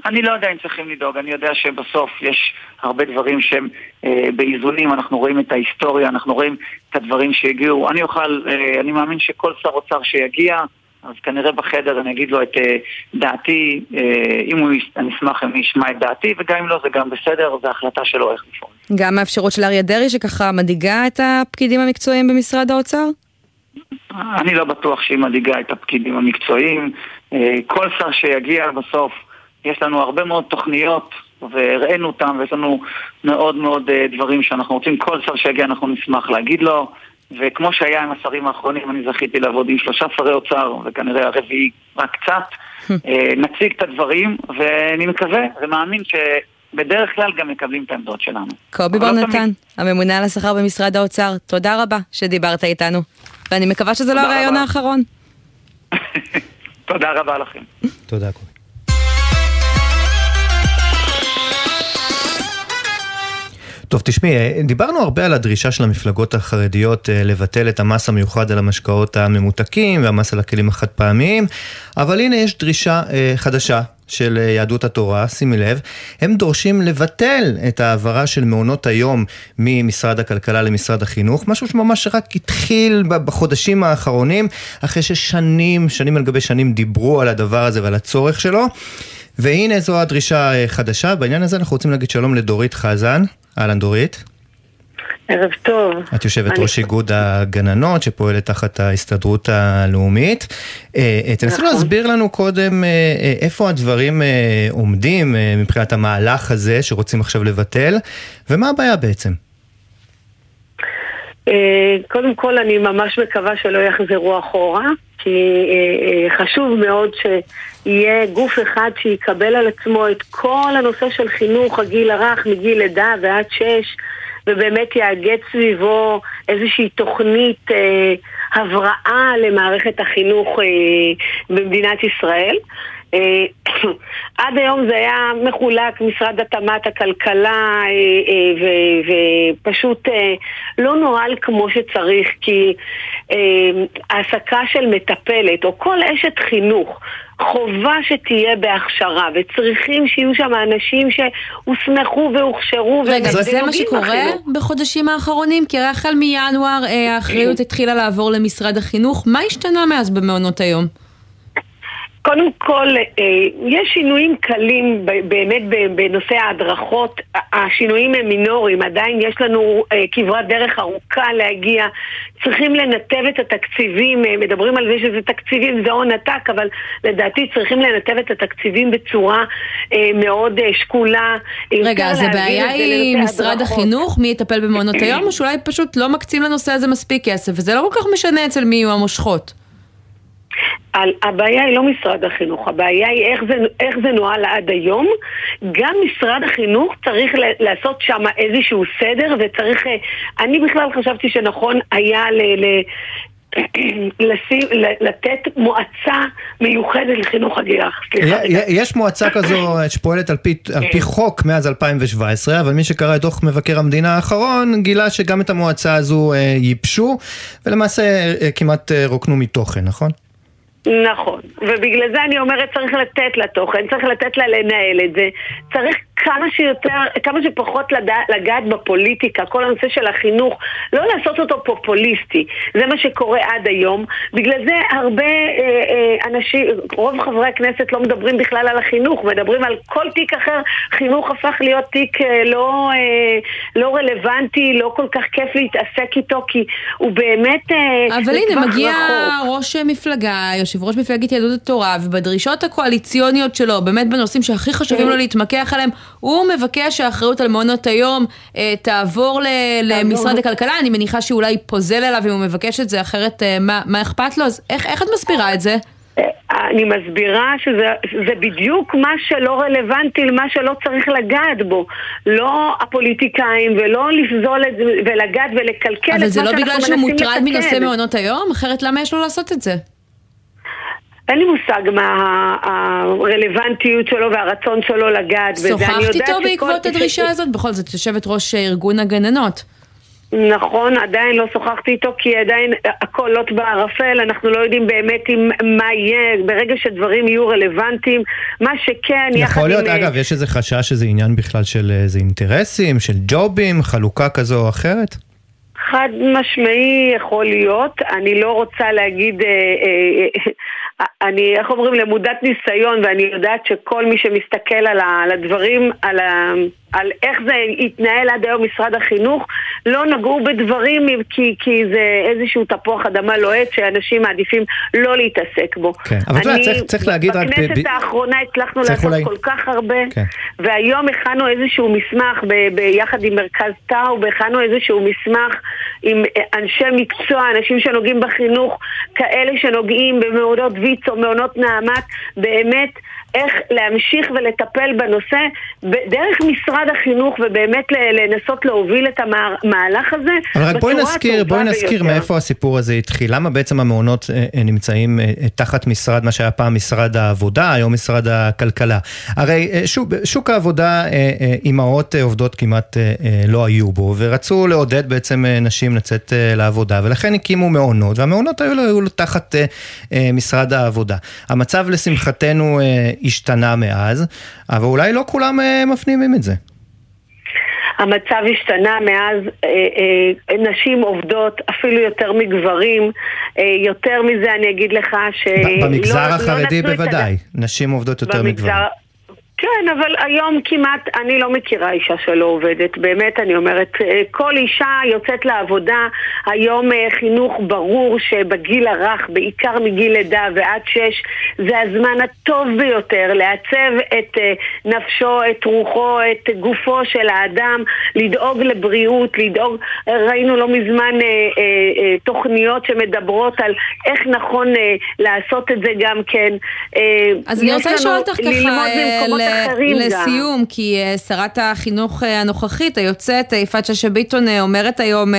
אני לא יודע אם צריכים לדאוג, אני יודע שבסוף יש הרבה דברים שהם אה, באיזונים, אנחנו רואים את ההיסטוריה, אנחנו רואים את הדברים שהגיעו. אני אוכל, אה, אני מאמין שכל שר אוצר שיגיע, אז כנראה בחדר אני אגיד לו את אה, דעתי, אה, אם הוא, אני אשמח אם הוא ישמע את דעתי, וגם אם לא זה גם בסדר, זו החלטה שלו איך לפעול. גם האפשרות של אריה דרעי שככה מדאיגה את הפקידים המקצועיים במשרד האוצר? אני לא בטוח שהיא מדאיגה את הפקידים המקצועיים. אה, כל שר שיגיע בסוף, יש לנו הרבה מאוד תוכניות והראינו אותם, ויש לנו מאוד מאוד דברים שאנחנו רוצים, כל שר שיגיע אנחנו נשמח להגיד לו. וכמו שהיה עם השרים האחרונים, אני זכיתי לעבוד עם שלושה שרי אוצר, וכנראה הרביעי רק קצת. אה, נציג את הדברים, ואני מקווה ומאמין ש... בדרך כלל גם מקבלים את העמדות שלנו. קובי בר לא נתן, הממונה על השכר במשרד האוצר, תודה רבה שדיברת איתנו, ואני מקווה שזה לא הרעיון האחרון. תודה רבה לכם. תודה קובי. טוב, תשמעי, אה, דיברנו הרבה על הדרישה של המפלגות החרדיות אה, לבטל את המס המיוחד על המשקאות הממותקים והמס על הכלים החד פעמיים, אבל הנה יש דרישה אה, חדשה של יהדות התורה, שימי לב, הם דורשים לבטל את ההעברה של מעונות היום ממשרד הכלכלה למשרד החינוך, משהו שממש רק התחיל בחודשים האחרונים, אחרי ששנים, שנים על גבי שנים דיברו על הדבר הזה ועל הצורך שלו. והנה זו הדרישה חדשה, בעניין הזה אנחנו רוצים להגיד שלום לדורית חזן. אהלן דורית. ערב טוב. את יושבת אני... ראש איגוד הגננות שפועלת תחת ההסתדרות הלאומית. אה, אה, תנסו נכון. להסביר לנו קודם אה, איפה הדברים עומדים מבחינת המהלך הזה שרוצים עכשיו לבטל, ומה הבעיה בעצם? קודם כל אני ממש מקווה שלא יחזרו אחורה, כי חשוב מאוד שיהיה גוף אחד שיקבל על עצמו את כל הנושא של חינוך הגיל הרך מגיל לידה ועד שש. ובאמת יאגד סביבו איזושהי תוכנית אה, הבראה למערכת החינוך אה, במדינת ישראל. אה, עד היום זה היה מחולק, משרד התמ"ת, הכלכלה, אה, אה, ופשוט לא נוהל כמו שצריך, כי העסקה של מטפלת, או כל אשת חינוך, חובה שתהיה בהכשרה, וצריכים שיהיו שם אנשים שהוסמכו והוכשרו. רגע, זה מה שקורה החינוך. בחודשים האחרונים? כי הרי החל מינואר האחריות התחילה לעבור למשרד החינוך. מה השתנה מאז במעונות היום? קודם כל, אה, יש שינויים קלים באמת בנושא ההדרכות, השינויים הם מינוריים, עדיין יש לנו אה, כברת דרך ארוכה להגיע, צריכים לנתב את התקציבים, אה, מדברים על זה שזה תקציבים, זה הון עתק, אבל לדעתי צריכים לנתב את התקציבים בצורה מאוד שקולה. רגע, אז הבעיה היא משרד החינוך, מי יטפל במעונות היום, או שאולי פשוט לא מקצים לנושא הזה מספיק כסף, וזה לא כל כך משנה אצל מי יהיו המושכות. הבעיה היא לא משרד החינוך, הבעיה היא איך זה, איך זה נוהל עד היום. גם משרד החינוך צריך לעשות שם איזשהו סדר וצריך... אה, אני בכלל חשבתי שנכון היה ל... ל לשים, לתת מועצה מיוחדת לחינוך הגיל הרך. יש מועצה כזו שפועלת על פי, על פי כן. חוק מאז 2017, אבל מי שקרא את דוח מבקר המדינה האחרון גילה שגם את המועצה הזו אה, ייבשו, ולמעשה אה, כמעט רוקנו מתוכן, נכון? נכון, ובגלל זה אני אומרת צריך לתת לה תוכן, צריך לתת לה לנהל את זה, צריך כמה שיותר, כמה שפחות לדע, לגעת בפוליטיקה, כל הנושא של החינוך, לא לעשות אותו פופוליסטי, זה מה שקורה עד היום, בגלל זה הרבה אה, אה, אנשים, רוב חברי הכנסת לא מדברים בכלל על החינוך, מדברים על כל תיק אחר, חינוך הפך להיות תיק אה, לא, אה, לא רלוונטי, לא כל כך כיף להתעסק איתו, כי הוא באמת אה, אבל הנה, מגיע רחוק. ראש מפלגה, יושב ראש מפלגת יהדות התורה, ובדרישות הקואליציוניות שלו, באמת בנושאים שהכי חשובים לו להתמקח עליהם, הוא מבקש שהאחריות על מעונות היום אה, תעבור ל, למשרד הכלכלה, אני מניחה שאולי פוזל אליו אם הוא מבקש את זה, אחרת אה, מה, מה אכפת לו? אז איך, איך את מסבירה את זה? אה, אני מסבירה שזה בדיוק מה שלא רלוונטי למה שלא צריך לגעת בו. לא הפוליטיקאים ולא לפזול את זה ולגעת ולקלקל את מה שאנחנו מנסים לתקן. אבל זה לא בגלל שהוא מוטרד מנושא מעונות היום? אחרת למה יש לו לעשות את זה? אין לי מושג מה הרלוונטיות שלו והרצון שלו לגעת בזה. שוחחת איתו בעקבות הדרישה הזאת? בכל זאת, יושבת ראש ארגון הגננות. נכון, עדיין לא שוחחתי איתו כי עדיין הכל לוט בערפל, אנחנו לא יודעים באמת עם מה יהיה, ברגע שדברים יהיו רלוונטיים, מה שכן, יחד יכול להיות, עם... אגב, יש איזה חשש שזה עניין בכלל של איזה אינטרסים, של ג'ובים, חלוקה כזו או אחרת? חד משמעי יכול להיות, אני לא רוצה להגיד, אה, אה, אה, אני, איך אומרים, למודת ניסיון, ואני יודעת שכל מי שמסתכל על, הדברים, על, ה, על איך זה התנהל עד היום משרד החינוך, לא נגעו בדברים כי, כי זה איזשהו תפוח אדמה לוהט שאנשים מעדיפים לא להתעסק בו. כן, אבל אני, צריך, צריך להגיד רק... בכנסת ב... האחרונה הצלחנו לעשות אולי... כל כך הרבה, כן. והיום הכנו איזשהו מסמך ב, ביחד עם מרכז טאו, והכנו איזשהו מסמך עם אנשי מקצוע, אנשים שנוגעים בחינוך, כאלה שנוגעים במעונות ויצו, מעונות נעמת, באמת איך להמשיך ולטפל בנושא דרך משרד החינוך ובאמת לנסות להוביל את המהלך הזה אבל רק בואי נזכיר, בואי נזכיר מאיפה הסיפור הזה התחיל. למה בעצם המעונות אה, אה, נמצאים אה, תחת משרד, מה שהיה פעם משרד העבודה, היום משרד הכלכלה. הרי שוק, שוק העבודה, אימהות עובדות כמעט לא היו בו, ורצו לעודד בעצם נשים לצאת לעבודה, ולכן הקימו מעונות, והמעונות היו, היו תחת משרד העבודה. המצב לשמחתנו השתנה מאז, אבל אולי לא כולם אה, מפנימים את זה. המצב השתנה מאז אה, אה, נשים עובדות אפילו יותר מגברים. אה, יותר מזה אני אגיד לך ש... במגזר לא, לא החרדי לא בוודאי, נשים עובדות יותר במגזר... מגברים. כן, אבל היום כמעט, אני לא מכירה אישה שלא עובדת, באמת אני אומרת, אה, כל אישה יוצאת לעבודה, היום אה, חינוך ברור שבגיל הרך, בעיקר מגיל לידה ועד שש, זה הזמן הטוב ביותר לעצב את אה, נפשו, את רוחו, את גופו של האדם, לדאוג לבריאות, לדאוג, ראינו לא מזמן תוכניות שמדברות על איך נכון לעשות את זה גם כן. אז אני רוצה לשאול אותך ככה, לסיום, גם. כי uh, שרת החינוך uh, הנוכחית, היוצאת, יפעת שאשא ביטון, אומרת היום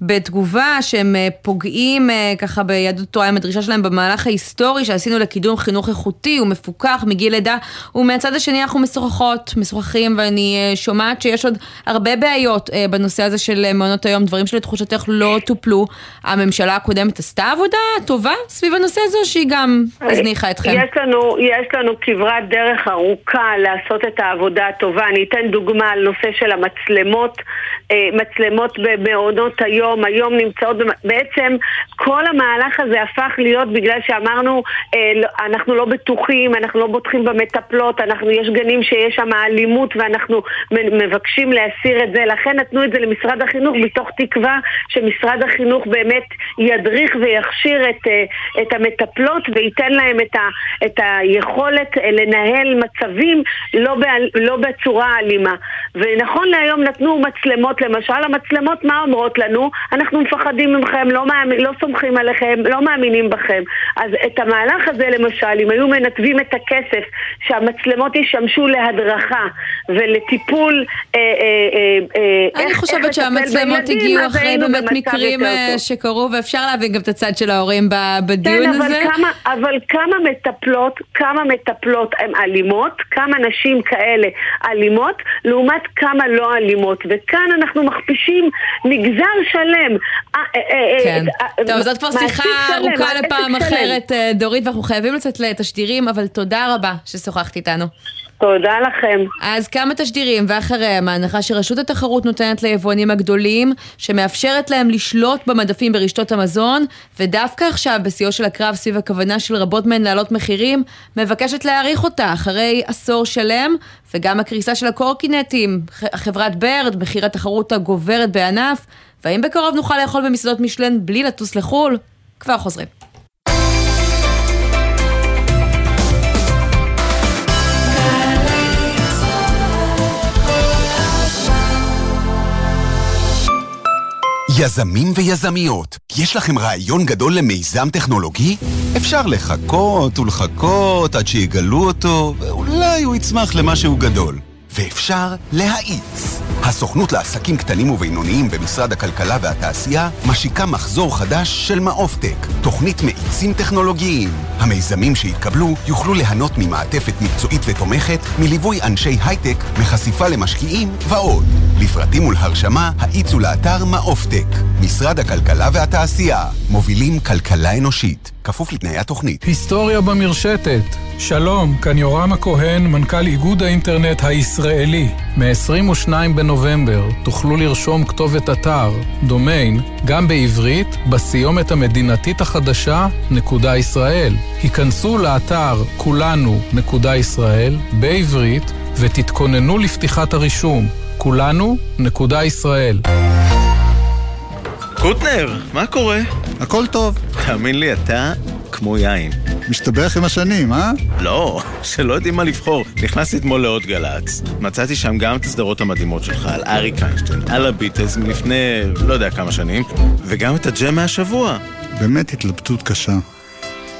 בתגובה שהם פוגעים ככה ביהדות תורה עם הדרישה שלהם במהלך ההיסטורי שעשינו לקידום חינוך איכותי ומפוקח מגיל לידה, ומהצד השני אנחנו משוחחות, משוחחים, ואני שומעת שיש עוד הרבה בעיות בנושא הזה של מעונות היום, דברים שלתחושתך לא טופלו. הממשלה הקודמת עשתה עבודה טובה סביב הנושא הזה, או שהיא גם הזניחה אתכם? יש לנו, יש לנו כברת דרך ארוכה לעשות את העבודה הטובה. אני אתן דוגמה על נושא של המצלמות, אה, מצלמות במעונות היום, היום נמצאות, בעצם כל המהלך הזה הפך להיות בגלל שאמרנו אה, לא, אנחנו לא בטוחים, אנחנו לא בוטחים במטפלות, אנחנו, יש גנים שיש שם אלימות ואנחנו מבקשים להסיר את זה, לכן נתנו את זה למשרד החינוך מתוך תקווה שמשרד החינוך באמת ידריך ויכשיר את, אה, את המטפלות וייתן להם את, ה, את היכולת לנהל מצבים לא, בעל, לא בצורה אלימה. ונכון להיום נתנו מצלמות, למשל, המצלמות מה אומרות לנו? אנחנו מפחדים מכם, לא, מאמין, לא סומכים עליכם, לא מאמינים בכם. אז את המהלך הזה למשל, אם היו מנתבים את הכסף שהמצלמות ישמשו להדרכה ולטיפול אה, אה, אה, אה, אני איך, חושבת איך שהמצלמות הגיעו אחרי באמת מקרים אה, שקרו, ואפשר להבין גם את הצד של ההורים בדיון כן, הזה. אבל כמה, אבל כמה מטפלות, כמה מטפלות הן אלימות, כמה נשים כאלה אלימות, לעומת כמה לא אלימות. וכאן אנחנו מכפישים מגזר שלם. אה, אה, אה, כן. טוב, זאת כבר שיחה ארוכה לפעם אחרת, דורית, ואנחנו חייבים לצאת לתשדירים, אבל תודה רבה ששוחחת איתנו. תודה לכם. אז כמה תשדירים, ואחריהם ההנחה שרשות התחרות נותנת ליבואנים הגדולים, שמאפשרת להם לשלוט במדפים ברשתות המזון, ודווקא עכשיו, בשיאו של הקרב סביב הכוונה של רבות מהן להעלות מחירים, מבקשת להאריך אותה אחרי עשור שלם, וגם הקריסה של הקורקינטים, חברת ברד, מחיר התחרות הגוברת בענף, והאם בקרוב נוכל לאכול במסעדות משלן בלי לטוס לחו"ל? כבר חוזרים. יזמים ויזמיות, יש לכם רעיון גדול למיזם טכנולוגי? אפשר לחכות ולחכות עד שיגלו אותו, ואולי הוא יצמח למשהו גדול. ואפשר להאיץ. הסוכנות לעסקים קטנים ובינוניים במשרד הכלכלה והתעשייה משיקה מחזור חדש של מעופטק, תוכנית מאיצים טכנולוגיים. המיזמים שיתקבלו יוכלו ליהנות ממעטפת מקצועית ותומכת, מליווי אנשי הייטק, מחשיפה למשקיעים ועוד. לפרטים ולהרשמה, האיצו לאתר מעופטק. משרד הכלכלה והתעשייה, מובילים כלכלה אנושית. כפוף לתנאי התוכנית. היסטוריה במרשתת. שלום, כאן יורם הכהן, מנכ"ל איגוד האינטרנט הישראלי. מ-22 בנובמבר תוכלו לרשום כתובת אתר, דומיין, גם בעברית, בסיומת המדינתית החדשה, נקודה ישראל. היכנסו לאתר כולנו, נקודה ישראל, בעברית, ותתכוננו לפתיחת הרישום. כולנו, נקודה ישראל. קוטנר, מה קורה? הכל טוב. תאמין לי, אתה כמו יין. משתבח עם השנים, אה? לא, שלא יודעים מה לבחור. נכנסתי אתמול לעוד גל"צ. מצאתי שם גם את הסדרות המדהימות שלך, על אריק איינשטיין, על הביטלס מלפני לא יודע כמה שנים, וגם את הג'ם מהשבוע. באמת התלבטות קשה.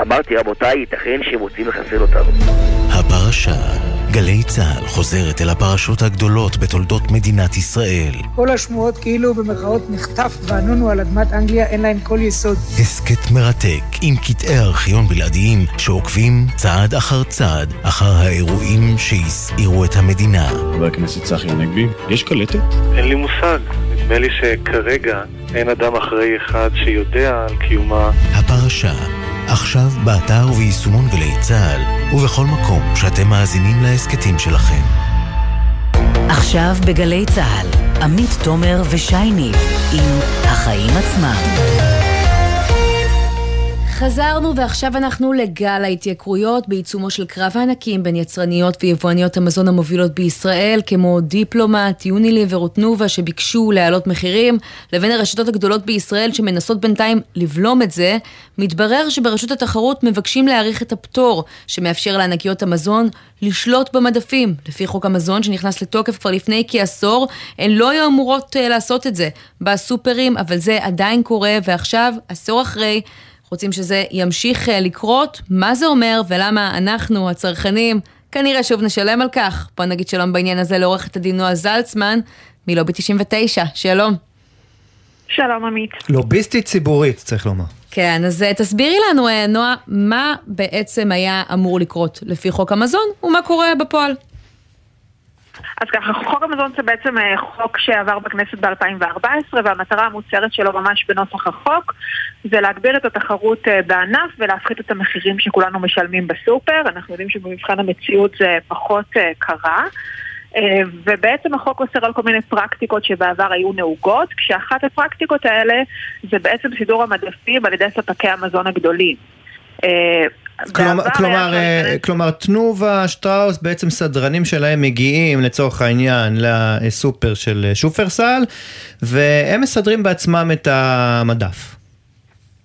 אמרתי רבותיי, ייתכן שהם רוצים לחסל אותנו. הפרשה גלי צה"ל חוזרת אל הפרשות הגדולות בתולדות מדינת ישראל. כל השמועות כאילו במרכאות נחטף וענונו על אדמת אנגליה אין להן כל יסוד. הסכת מרתק עם קטעי ארכיון בלעדיים שעוקבים צעד אחר צעד אחר האירועים שהסעירו את המדינה. חבר הכנסת צחי הנגבי, יש קלטת? אין לי מושג. נדמה לי שכרגע אין אדם אחראי אחד שיודע על קיומה. הפרשה עכשיו באתר וביישומון גלי צה"ל, ובכל מקום שאתם מאזינים להסכתים שלכם. עכשיו בגלי צה"ל, עמית תומר ושי ניב עם החיים עצמם. חזרנו ועכשיו אנחנו לגל ההתייקרויות בעיצומו של קרב הענקים בין יצרניות ויבואניות המזון המובילות בישראל כמו דיפלומט, יוניליבר ותנובה שביקשו להעלות מחירים לבין הרשתות הגדולות בישראל שמנסות בינתיים לבלום את זה מתברר שברשות התחרות מבקשים להאריך את הפטור שמאפשר לענקיות המזון לשלוט במדפים. לפי חוק המזון שנכנס לתוקף כבר לפני כעשור הן לא היו אמורות uh, לעשות את זה בסופרים אבל זה עדיין קורה ועכשיו עשור אחרי רוצים שזה ימשיך אה, לקרות, מה זה אומר ולמה אנחנו, הצרכנים, כנראה שוב נשלם על כך. בוא נגיד שלום בעניין הזה לעורכת הדין נועה זלצמן, מלובי 99, שלום. שלום עמית. לוביסטית ציבורית, צריך לומר. כן, אז אה, תסבירי לנו, אה, נועה, מה בעצם היה אמור לקרות לפי חוק המזון, ומה קורה בפועל. אז ככה, חוק המזון זה בעצם אה, חוק שעבר בכנסת ב-2014 והמטרה המוצהרת שלו ממש בנוסח החוק זה להגביר את התחרות אה, בענף ולהפחית את המחירים שכולנו משלמים בסופר. אנחנו יודעים שבמבחן המציאות זה פחות אה, קרה. ובעצם החוק אוסר על כל מיני פרקטיקות שבעבר היו נהוגות, כשאחת הפרקטיקות האלה זה בעצם סידור המדפים על ידי ספקי המזון הגדולים. כלומר, כלומר, אה, כלומר, תנובה, שטראוס, בעצם סדרנים שלהם מגיעים לצורך העניין לסופר של שופרסל, והם מסדרים בעצמם את המדף.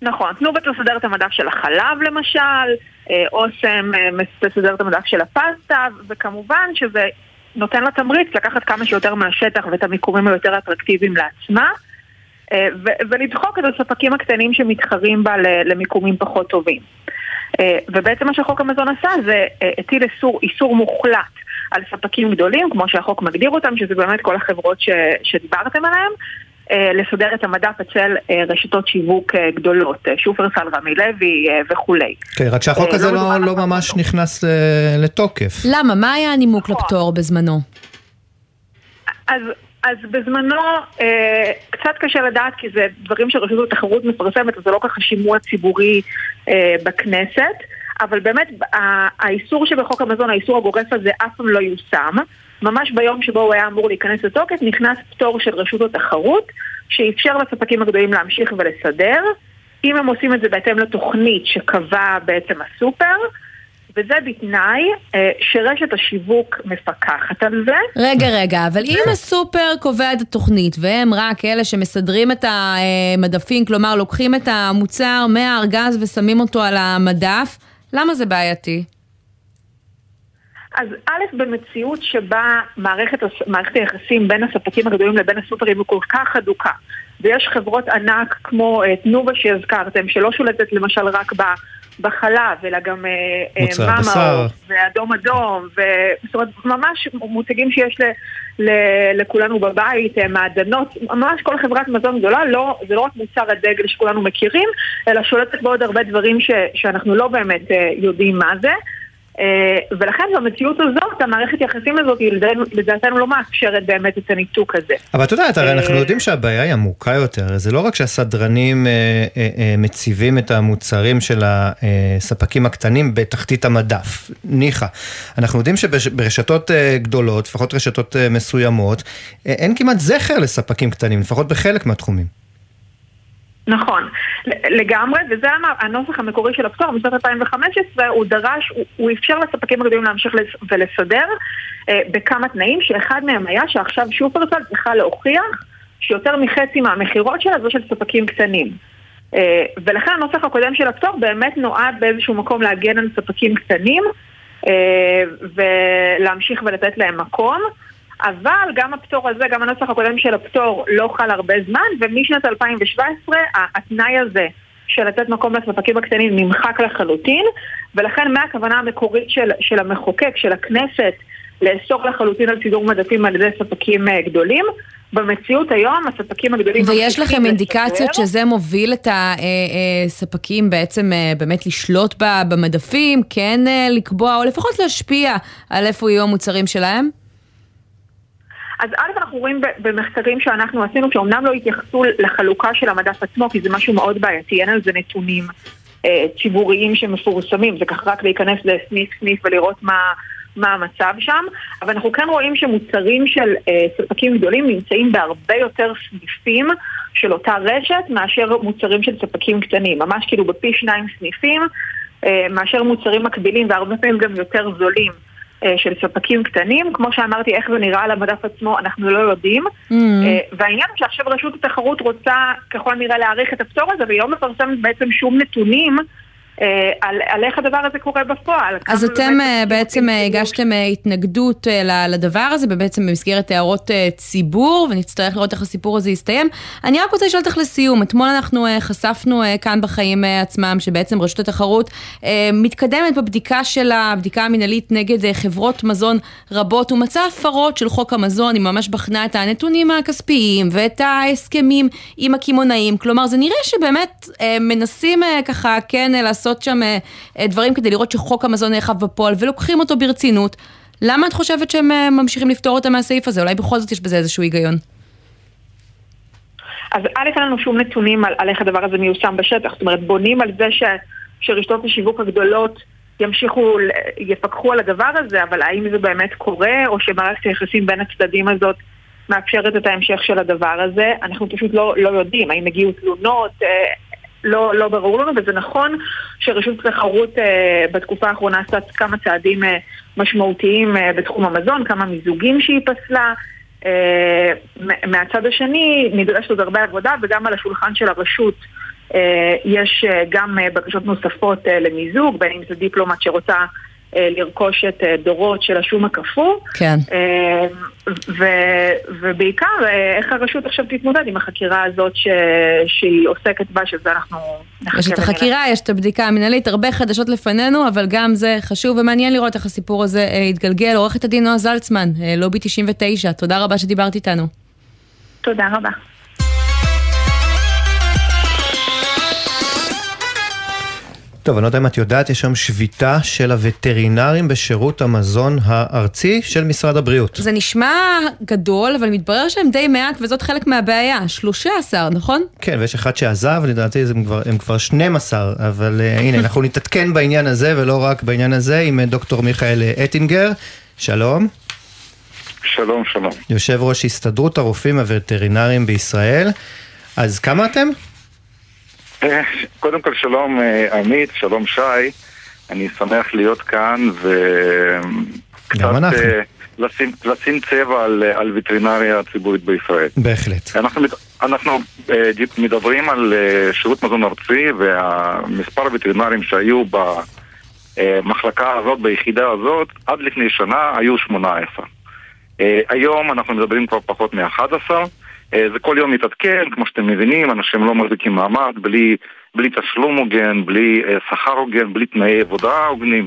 נכון, תנובה תסדר את המדף של החלב למשל, אה, אוסם מסדר אה, את המדף של הפסטה, וכמובן שזה נותן לה תמריץ לקחת כמה שיותר מהשטח ואת המיקומים היותר אטרקטיביים לעצמה. ולדחוק את הספקים הקטנים שמתחרים בה למיקומים פחות טובים. אה, ובעצם מה שחוק המזון עשה זה אה, הטיל איסור, איסור מוחלט על ספקים גדולים, כמו שהחוק מגדיר אותם, שזה באמת כל החברות ש, שדיברתם עליהן. אה, לסדר את המדף אצל רשתות שיווק גדולות, שופרסל, רמי לוי וכולי. כן, רק שהחוק הזה לא, לא, לא ממש נכנס לתוקף. למה? מה היה הנימוק לפטור בזמנו? אז אז בזמנו אה, קצת קשה לדעת כי זה דברים שרשות התחרות מפרסמת, אז זה לא ככה שימוע ציבורי אה, בכנסת, אבל באמת האיסור שבחוק המזון, האיסור הגורף הזה אף פעם לא יושם. ממש ביום שבו הוא היה אמור להיכנס לתוקף נכנס פטור של רשות התחרות שאפשר לספקים הגדולים להמשיך ולסדר. אם הם עושים את זה בהתאם לתוכנית שקבע בעצם הסופר, וזה בתנאי אה, שרשת השיווק מפקחת על זה. רגע, רגע, אבל אם הסופר קובע את התוכנית והם רק אלה שמסדרים את המדפים, כלומר לוקחים את המוצר מהארגז ושמים אותו על המדף, למה זה בעייתי? אז א', במציאות שבה מערכת, מערכת היחסים בין הספקים הגדולים לבין הסופרים היא כל כך הדוקה, ויש חברות ענק כמו אה, תנובה שהזכרתם, שלא שולטת למשל רק ב... בחלב, אלא גם אה, אה, מאמה ואדום אדום, זאת אומרת, ממש מוצגים שיש ל, ל, לכולנו בבית, אה, מעדנות, ממש כל חברת מזון גדולה, לא, זה לא רק מוצר הדגל שכולנו מכירים, אלא שולטת בעוד הרבה דברים ש, שאנחנו לא באמת יודעים מה זה. אה, ולכן במציאות הזאת, המערכת יחסים הזאת, לדעתנו- לא מאפשרת באמת את הניתוק הזה. אבל את יודעת, הרי אנחנו אה, יודעים שהבעיה היא עמוקה יותר, זה לא רק שהסדרנים אה, מציבים את המוצרים של הספקים הקטנים בתחתית המדף, ניחא. אנחנו יודעים שברשתות גדולות, לפחות רשתות מסוימות, אין כמעט זכר לספקים קטנים, לפחות בחלק מהתחומים. נכון, לגמרי, וזה המ- הנוסח המקורי של הפטור משנת 2015, הוא דרש, הוא, הוא אפשר לספקים הגדולים להמשיך לס- ולסדר אה, בכמה תנאים, שאחד מהם היה שעכשיו שופרסל צריכה להוכיח שיותר מחצי מהמכירות שלה זו של ספקים קטנים. אה, ולכן הנוסח הקודם של הפטור באמת נועד באיזשהו מקום להגן על ספקים קטנים אה, ולהמשיך ולתת להם מקום. אבל גם הפטור הזה, גם הנוסח הקודם של הפטור לא חל הרבה זמן, ומשנת 2017 ה- התנאי הזה של לתת מקום לספקים הקטנים נמחק לחלוטין, ולכן מהכוונה המקורית של, של המחוקק, של הכנסת, לאסור לחלוטין על סידור מדפים על ידי ספקים אה, גדולים, במציאות היום הספקים הגדולים... ויש לכם אינדיקציות לשדר. שזה מוביל את הספקים בעצם אה, באמת לשלוט במדפים, כן אה, לקבוע, או לפחות להשפיע על איפה יהיו המוצרים שלהם? אז א', אנחנו רואים במחקרים שאנחנו עשינו, שאומנם לא התייחסו לחלוקה של המדף עצמו, כי זה משהו מאוד בעייתי, אין על זה נתונים אה, ציבוריים שמפורסמים, זה ככה רק להיכנס לסניף סניף ולראות מה, מה המצב שם, אבל אנחנו כן רואים שמוצרים של אה, ספקים גדולים נמצאים בהרבה יותר סניפים של אותה רשת מאשר מוצרים של ספקים קטנים, ממש כאילו בפי שניים סניפים אה, מאשר מוצרים מקבילים והרבה פעמים גם יותר זולים. אה, של ספקים קטנים, כמו שאמרתי, איך זה נראה על המדף עצמו, אנחנו לא יודעים. Mm. אה, והעניין הוא שעכשיו רשות התחרות רוצה ככל הנראה להאריך את הפטור הזה, והיא לא מפרסמת בעצם שום נתונים על, על איך הדבר הזה קורה בפועל. אז אתם אה, בעצם אה, הגשתם אה, התנגדות אה, לדבר הזה, ובעצם במסגרת הערות אה, ציבור, ונצטרך לראות איך הסיפור הזה יסתיים. אני רק רוצה לשאול אותך לסיום, אתמול אנחנו אה, חשפנו אה, כאן בחיים אה, עצמם, שבעצם רשות התחרות אה, מתקדמת בבדיקה שלה, הבדיקה המינהלית נגד אה, חברות מזון רבות, ומצאה הפרות של חוק המזון, היא ממש בחנה את הנתונים הכספיים ואת ההסכמים עם הקמעונאים, כלומר זה נראה שבאמת אה, מנסים אה, ככה כן אה, לעשות שם אה, אה, דברים כדי לראות שחוק המזון נאכף בפועל ולוקחים אותו ברצינות. למה את חושבת שהם אה, ממשיכים לפתור אותה מהסעיף הזה? אולי בכל זאת יש בזה איזשהו היגיון. אז א', אין לנו שום נתונים על, על איך הדבר הזה מיושם בשטח. זאת אומרת, בונים על זה ש, שרשתות השיווק הגדולות ימשיכו, יפקחו על הדבר הזה, אבל האם זה באמת קורה, או שמערכת היחסים בין הצדדים הזאת מאפשרת את ההמשך של הדבר הזה? אנחנו פשוט לא, לא יודעים. האם הגיעו תלונות? לא, לא ברור לנו, וזה נכון שרשות התחרות אה, בתקופה האחרונה עשתה כמה צעדים אה, משמעותיים אה, בתחום המזון, כמה מיזוגים שהיא פסלה. אה, מהצד השני נדרשת עוד הרבה עבודה וגם על השולחן של הרשות אה, יש אה, גם אה, בקשות נוספות אה, למיזוג, בין אם זה דיפלומט שרוצה לרכוש את אה, דורות של השום הקפוא. כן. אה, ו- ובעיקר אה, איך הרשות עכשיו תתמודד עם החקירה הזאת ש- שהיא עוסקת בה, שזה אנחנו נחכה יש את ונראה. החקירה, יש את הבדיקה המנהלית, הרבה חדשות לפנינו, אבל גם זה חשוב ומעניין לראות איך הסיפור הזה אה, יתגלגל. עורכת הדין נועה זלצמן, אה, לובי 99, תודה רבה שדיברת איתנו. תודה רבה. טוב, אני לא יודע אם את יודעת, יש היום שביתה של הווטרינרים בשירות המזון הארצי של משרד הבריאות. זה נשמע גדול, אבל מתברר שהם די מעט, וזאת חלק מהבעיה. 13, נכון? כן, ויש אחד שעזב, לדעתי הם כבר, הם כבר 12, אבל uh, הנה, אנחנו נתעדכן בעניין הזה, ולא רק בעניין הזה, עם uh, דוקטור מיכאל אה, אטינגר. שלום. שלום, שלום. יושב ראש הסתדרות הרופאים הווטרינריים בישראל. אז כמה אתם? קודם כל שלום אה, עמית, שלום שי, אני שמח להיות כאן וקצת. אה, לשים, לשים צבע על, אה, על וטרינריה הציבורית בישראל. בהחלט. אנחנו, אנחנו מדברים על שירות מזון ארצי והמספר הווטרינרים שהיו במחלקה הזאת, ביחידה הזאת, עד לפני שנה היו 18. אה, היום אנחנו מדברים כבר פחות מ-11. אה, זה כל יום מתעדכן, כמו שאתם מבינים, אנשים לא מחזיקים מעמד בלי, בלי תשלום הוגן, בלי אה, שכר הוגן, בלי תנאי עבודה הוגנים.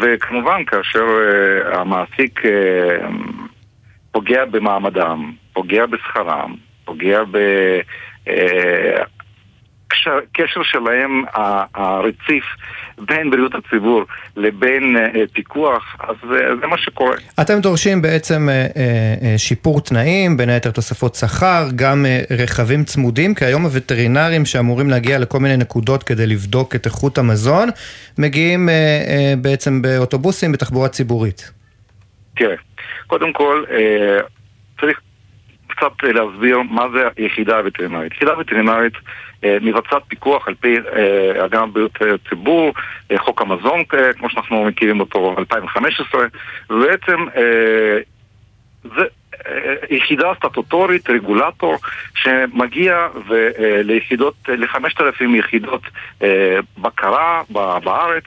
וכמובן, כאשר אה, המעסיק פוגע במעמדם, פוגע בשכרם, פוגע בקשרים הקשר שלהם ה- הרציף בין בריאות הציבור לבין אה, פיקוח, אז זה, זה מה שקורה. אתם דורשים בעצם אה, אה, אה, שיפור תנאים, בין היתר תוספות שכר, גם אה, רכבים צמודים, כי היום הווטרינרים שאמורים להגיע לכל מיני נקודות כדי לבדוק את איכות המזון, מגיעים אה, אה, בעצם באוטובוסים, בתחבורה ציבורית. תראה, קודם כל, אה, צריך קצת להסביר מה זה היחידה הווטרינרית. יחידה וטרינרית אה, מבצעת פיקוח על פי אה, הגנת בריאות הציבור, אה, חוק המזון, אה, כמו שאנחנו מכירים אותו, 2015, ובעצם אה, זה אה, יחידה סטטוטורית, רגולטור, שמגיע אה, ליחידות, ל-5,000 יחידות אה, בקרה בארץ,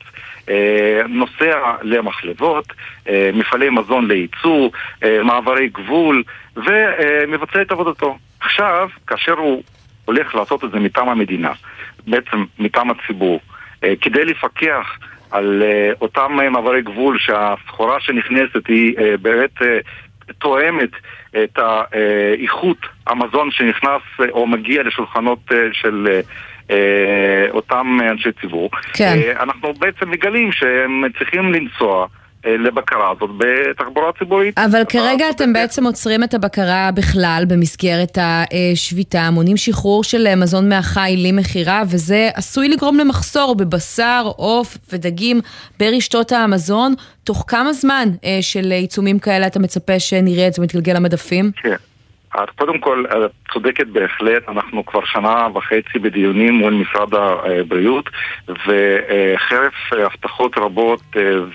אה, נוסע למחלבות, אה, מפעלי מזון לייצוא, אה, מעברי גבול, ומבצע את עבודתו. עכשיו, כאשר הוא הולך לעשות את זה מטעם המדינה, בעצם מטעם הציבור, אה, כדי לפקח על אה, אותם אה, מעברי גבול שהסחורה שנכנסת היא באמת תואמת את איכות המזון שנכנס או מגיע לשולחנות של אותם אנשי ציבור. כן. אנחנו בעצם מגלים שהם צריכים לנסוע לבקרה הזאת בתחבורה ציבורית. אבל כרגע אתם בעצם עוצרים את הבקרה בכלל במסגרת השביתה, מונעים שחרור של מזון מהחי למכירה, וזה עשוי לגרום למחסור בבשר, עוף ודגים ברשתות המזון. תוך כמה זמן אה, של עיצומים כאלה אתה מצפה שנראה את זה מתגלגל למדפים? כן. אז קודם כל, את צודקת בהחלט, אנחנו כבר שנה וחצי בדיונים מול משרד הבריאות וחרף הבטחות רבות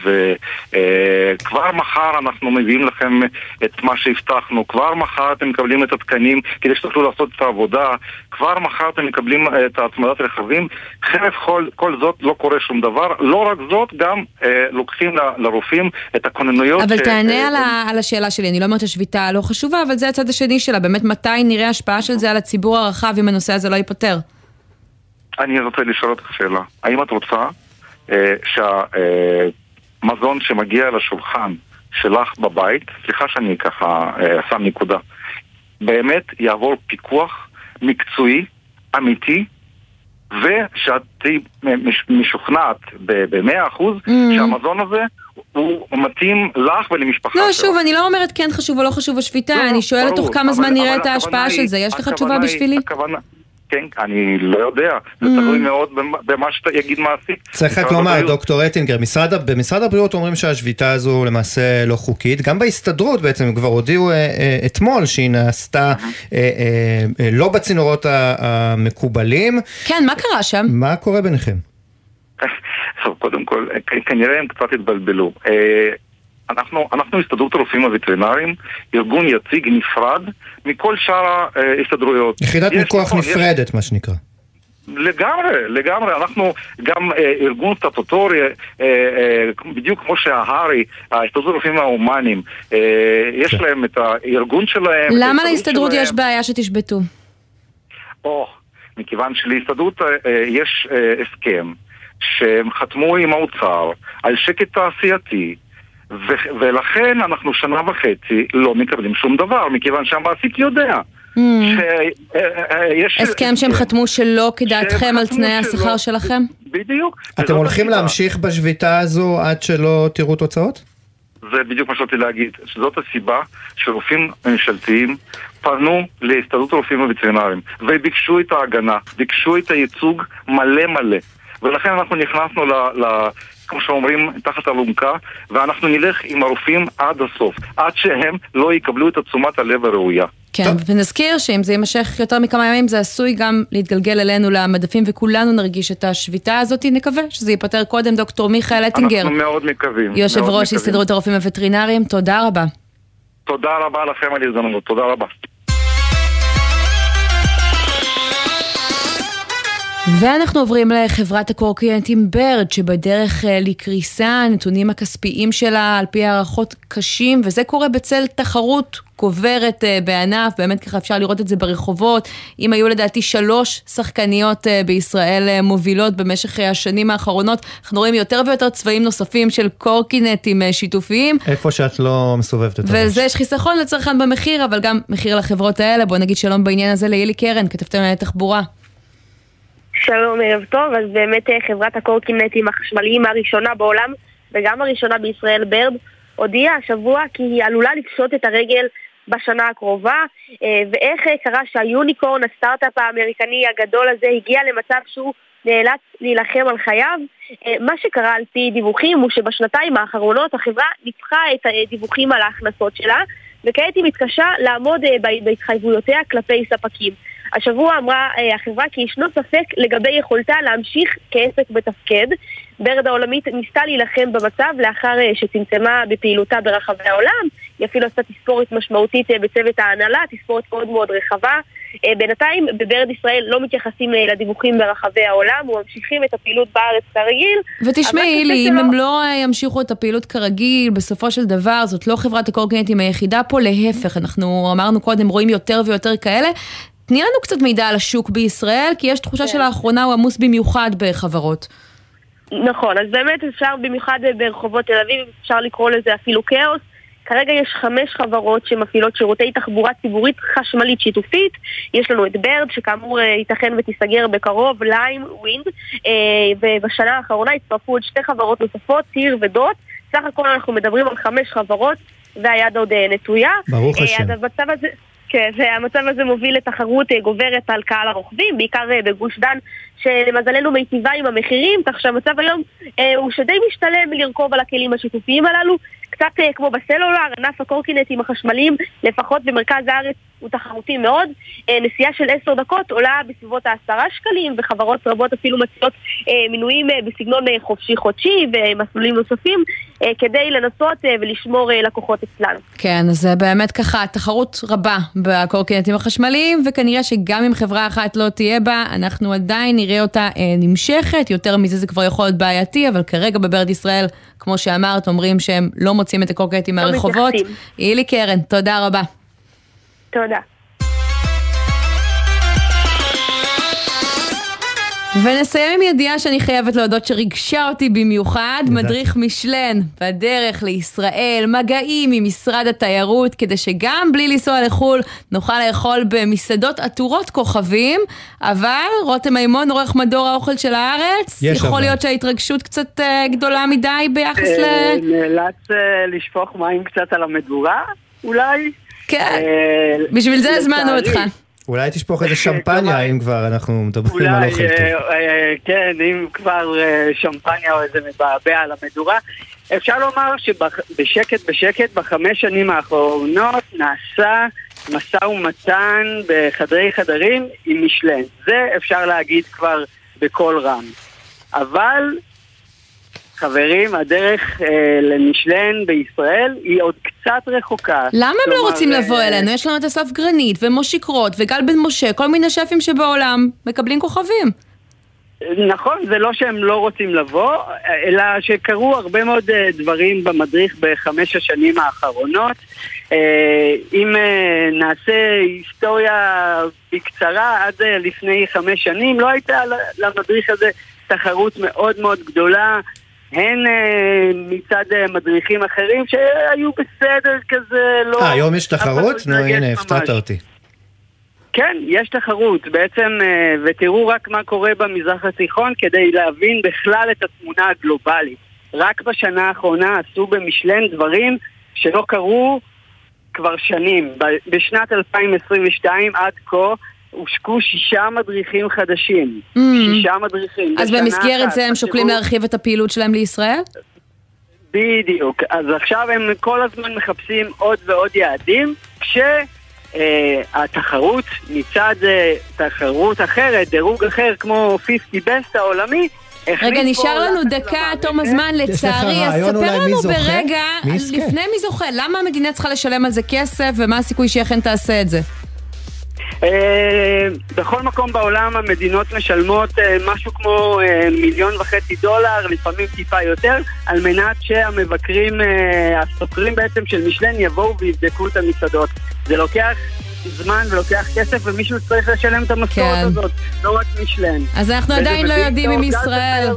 וכבר מחר אנחנו מביאים לכם את מה שהבטחנו, כבר מחר אתם מקבלים את התקנים כדי שתוכלו לעשות את העבודה, כבר מחר אתם מקבלים את הצמדת רכבים, חרף כל, כל זאת לא קורה שום דבר, לא רק זאת, גם אה, לוקחים ל, לרופאים את הכוננויות. אבל ש- תענה אה, על, ה, על השאלה שלי, אני לא אומרת שהשביתה לא חשובה, אבל זה הצד השני שלה, באמת מתי נראה השפעה של זה על הציבור הרחב אם הנושא הזה לא ייפתר? אני רוצה לשאול אותך שאלה. האם את רוצה אה, שהמזון שמגיע לשולחן שלך בבית, סליחה שאני ככה אה, שם נקודה, באמת יעבור פיקוח מקצועי, אמיתי, ושאת משוכנעת במאה אחוז Mm. שהמזון הזה הוא מתאים לך ולמשפחה לא, שלך. שוב, אני לא אומרת כן חשוב או לא חשוב השביתה, לא, אני שואלת ברור, תוך כמה אבל- זמן נראה את ההשפעה של זה, יש לך תשובה בשבילי? הכוונה, כן, אני לא יודע, זה Mm. תלוי מאוד במה- במה שאתה יגיד מעסיק. צריך רק לומר, דוקטור אטינגר, במשרד הבריאות אומרים שהשביתה הזו למעשה לא חוקית, גם בהסתדרות בעצם הם כבר הודיעו אה, אה, אתמול שהיא נעשתה אה, לא בצינורות המקובלים. כן, מה קרה שם? מה קורה ביניכם? טוב, קודם כל, כנראה הם קצת התבלבלו. אנחנו, אנחנו הסתדרות הרופאים הווטרינריים, ארגון יציג נפרד מכל שאר ההסתדרויות. יחידת יש, מיקוח נכון, יש- נפרדת, מה שנקרא. לגמרי, לגמרי. אנחנו גם אה, ארגון סטטוטורי, אה, אה, בדיוק כמו שההרי, ההסתדרות הרופאים ההומניים, אה, יש להם את הארגון שלהם. למה להסתדרות. יש בעיה שתשבתו? או, מכיוון שלהסתדרות אה, אה, יש אה, הסכם שהם חתמו עם האוצר על שקט תעשייתי ו- ולכן אנחנו שנה וחצי לא מקבלים שום דבר, מכיוון שהמעסיק יודע שיש... Hmm. הסכם שהם חתמו שלא כדעתכם על תנאי שלא. השכר שלכם? בדיוק. אתם הולכים הסיבה. להמשיך בשביתה הזו עד שלא תראו תוצאות? זה בדיוק מה שרציתי להגיד, שזאת הסיבה שרופאים ממשלתיים פנו להסתדרות הרופאים הווטרינריים וביקשו את ההגנה, ביקשו את הייצוג מלא מלא ולכן אנחנו נכנסנו ל... ל כמו שאומרים, תחת אלונקה, ואנחנו נלך עם הרופאים עד הסוף, עד שהם לא יקבלו את תשומת הלב הראויה. כן, ונזכיר שאם זה יימשך יותר מכמה ימים, זה עשוי גם להתגלגל אלינו למדפים, וכולנו נרגיש את השביתה הזאת. נקווה שזה ייפתר קודם. דוקטור מיכאל אטינגר, אנחנו מאוד מקווים. יושב מאוד ראש מקווים. הסתדרות הרופאים הווטרינריים, תודה רבה. תודה רבה לכם על ההזדמנות, תודה רבה. ואנחנו עוברים לחברת הקורקינטים ברד, שבדרך אה, לקריסה, הנתונים הכספיים שלה על פי הערכות קשים, וזה קורה בצל תחרות גוברת אה, בענף, באמת ככה אפשר לראות את זה ברחובות. אם היו לדעתי שלוש שחקניות אה, בישראל מובילות במשך השנים האחרונות, אנחנו רואים יותר ויותר צבעים נוספים של קורקינטים שיתופיים. איפה שאת לא מסובבת את הראש. וזה יש חיסכון לצרכן במחיר, אבל גם מחיר לחברות האלה. בוא נגיד שלום בעניין הזה לילי קרן, כתבתם על תחבורה. שלום, ערב טוב. אז באמת אה, חברת הקורקינטים החשמליים הראשונה בעולם, וגם הראשונה בישראל, ברד, הודיעה השבוע כי היא עלולה לפשוט את הרגל בשנה הקרובה, אה, ואיך אה, קרה שהיוניקורן, הסטארט-אפ האמריקני הגדול הזה, הגיע למצב שהוא נאלץ להילחם על חייו. מה שקרה על פי דיווחים הוא שבשנתיים האחרונות החברה ניפחה את הדיווחים על ההכנסות שלה, וכעת היא מתקשה לעמוד בה- בהתחייבויותיה כלפי ספקים. השבוע אמרה אה, החברה כי ישנו ספק לגבי יכולתה להמשיך כעסק בתפקד. ברד העולמית ניסתה להילחם במצב לאחר אה, שצמצמה בפעילותה ברחבי העולם. היא אפילו עשתה תספורת משמעותית אה, בצוות ההנהלה, תספורת מאוד מאוד רחבה. אה, בינתיים בברד ישראל לא מתייחסים אה, לדיווחים ברחבי העולם, וממשיכים את הפעילות בארץ כרגיל. ותשמעי, אבל לי, קשה אם הם לא אה, ימשיכו את הפעילות כרגיל, בסופו של דבר, זאת לא חברת הקורקינטים היחידה פה, להפך, אנחנו אמרנו קודם, רואים יותר ויותר כאלה. תני לנו קצת מידע על השוק בישראל, כי יש כן. תחושה שלאחרונה הוא עמוס במיוחד בחברות. נכון, אז באמת אפשר, במיוחד ברחובות תל אביב, אפשר לקרוא לזה אפילו כאוס. כרגע יש חמש חברות שמפעילות שירותי תחבורה ציבורית חשמלית שיתופית. יש לנו את בירד, שכאמור אה, ייתכן ותיסגר בקרוב, ליים, ווינד, אה, ובשנה האחרונה הצטרפו עוד שתי חברות נוספות, טיר ודוט. סך הכל אנחנו מדברים על חמש חברות, והיד עוד אה, נטויה. ברוך השם. אז המצב הזה... כן, והמצב הזה מוביל לתחרות אה, גוברת על קהל הרוכבים, בעיקר אה, בגוש דן, שלמזלנו מיטיבה עם המחירים, כך שהמצב היום אה, הוא שדי משתלם לרכוב על הכלים השיתופיים הללו. קצת כמו בסלולר, ענף הקורקינטים החשמליים, לפחות במרכז הארץ, הוא תחרותי מאוד. אה, נסיעה של עשר דקות עולה בסביבות העשרה שקלים, וחברות רבות אפילו מציעות אה, מינויים אה, בסגנון חופשי-חודשי ומסלולים נוספים, כדי לנסות ולשמור לקוחות אצלנו. כן, אז באמת ככה תחרות רבה בקורקינטים החשמליים, וכנראה שגם אם חברה אחת לא תהיה בה, אנחנו עדיין נראה אותה נמשכת, יותר מזה זה כבר יכול להיות בעייתי, אבל כרגע בברד ישראל, כמו שאמרת, אומרים שהם לא מוצאים את הקורקינטים לא מהרחובות. אילי קרן, תודה רבה. תודה. ונסיים עם ידיעה שאני חייבת להודות שריגשה אותי במיוחד, מדריך משלן בדרך לישראל, מגעים עם משרד התיירות, כדי שגם בלי לנסוע לחו"ל נוכל לאכול במסעדות עטורות כוכבים, אבל רותם מימון, עורך מדור האוכל של הארץ, יש יכול אבל. להיות שההתרגשות קצת אה, גדולה מדי ביחס ל... אה, נאלץ אה, לשפוך מים קצת על המדורה, אולי? כן, אה, בשביל זה הזמנו. אותך. אולי תשפוך איזה שמפניה, אם כבר אנחנו מדברים על אוכל אה, טוב. אה, כן, אם כבר אה, שמפניה או איזה מבעבע על המדורה. אפשר לומר שבשקט בשקט בחמש שנים האחרונות נעשה משא ומתן בחדרי חדרים עם משלן. זה אפשר להגיד כבר בקול רם. אבל, חברים, הדרך אה, למשלן בישראל היא עוד קצת רחוקה. למה הם לא רוצים אה, לבוא אלינו? יש לנו את אסף גרנית ומושי קרוט וגל בן משה, כל מיני שפים שבעולם מקבלים כוכבים. נכון, זה לא שהם לא רוצים לבוא, אלא שקרו הרבה מאוד אה, דברים במדריך בחמש השנים האחרונות. אה, אם נעשה היסטוריה בקצרה, עד לפני חמש שנים לא הייתה למדריך הזה תחרות מאוד מאוד גדולה. הן אה, מצד אה, מדריכים אחרים שהיו בסדר כזה, לא... אה, היום יש אחד לא תחרות? נו, הנה. הפתעת אותי. כן, יש תחרות בעצם, אה, ותראו רק מה קורה במזרח התיכון כדי להבין בכלל את התמונה הגלובלית. רק בשנה האחרונה עשו במשלן דברים שלא קרו כבר שנים. בשנת 2022 עד כה הושקו שישה מדריכים חדשים. Mm. שישה מדריכים. אז במסגרת אחת. זה הם שוקלים תחשבו- להרחיב את הפעילות שלהם לישראל? בדיוק. אז עכשיו הם כל הזמן מחפשים עוד ועוד יעדים, כשהתחרות מצד אה, תחרות אחרת, דירוג אחר כמו 50 בסט העולמי, רגע, נשאר לנו דקה למערכת. תום הזמן לצערי, אז ספר לנו? ברגע? לפני מי זוכה, למה המדינה צריכה לשלם על זה כסף ומה הסיכוי שהיא אכן תעשה את זה? אה, בכל מקום בעולם המדינות משלמות אה, משהו כמו אה, מיליון וחצי דולר, לפעמים טיפה יותר, על מנת שהמבקרים, הסוקרים בעצם של משלן יבואו ויבדקו את המסעדות. זה לוקח זמן ולוקח כסף, ומישהו צריך לשלם את המשכורת כן. הזאת, לא רק משלן. אז אנחנו עדיין לא יודעים אם ישראל.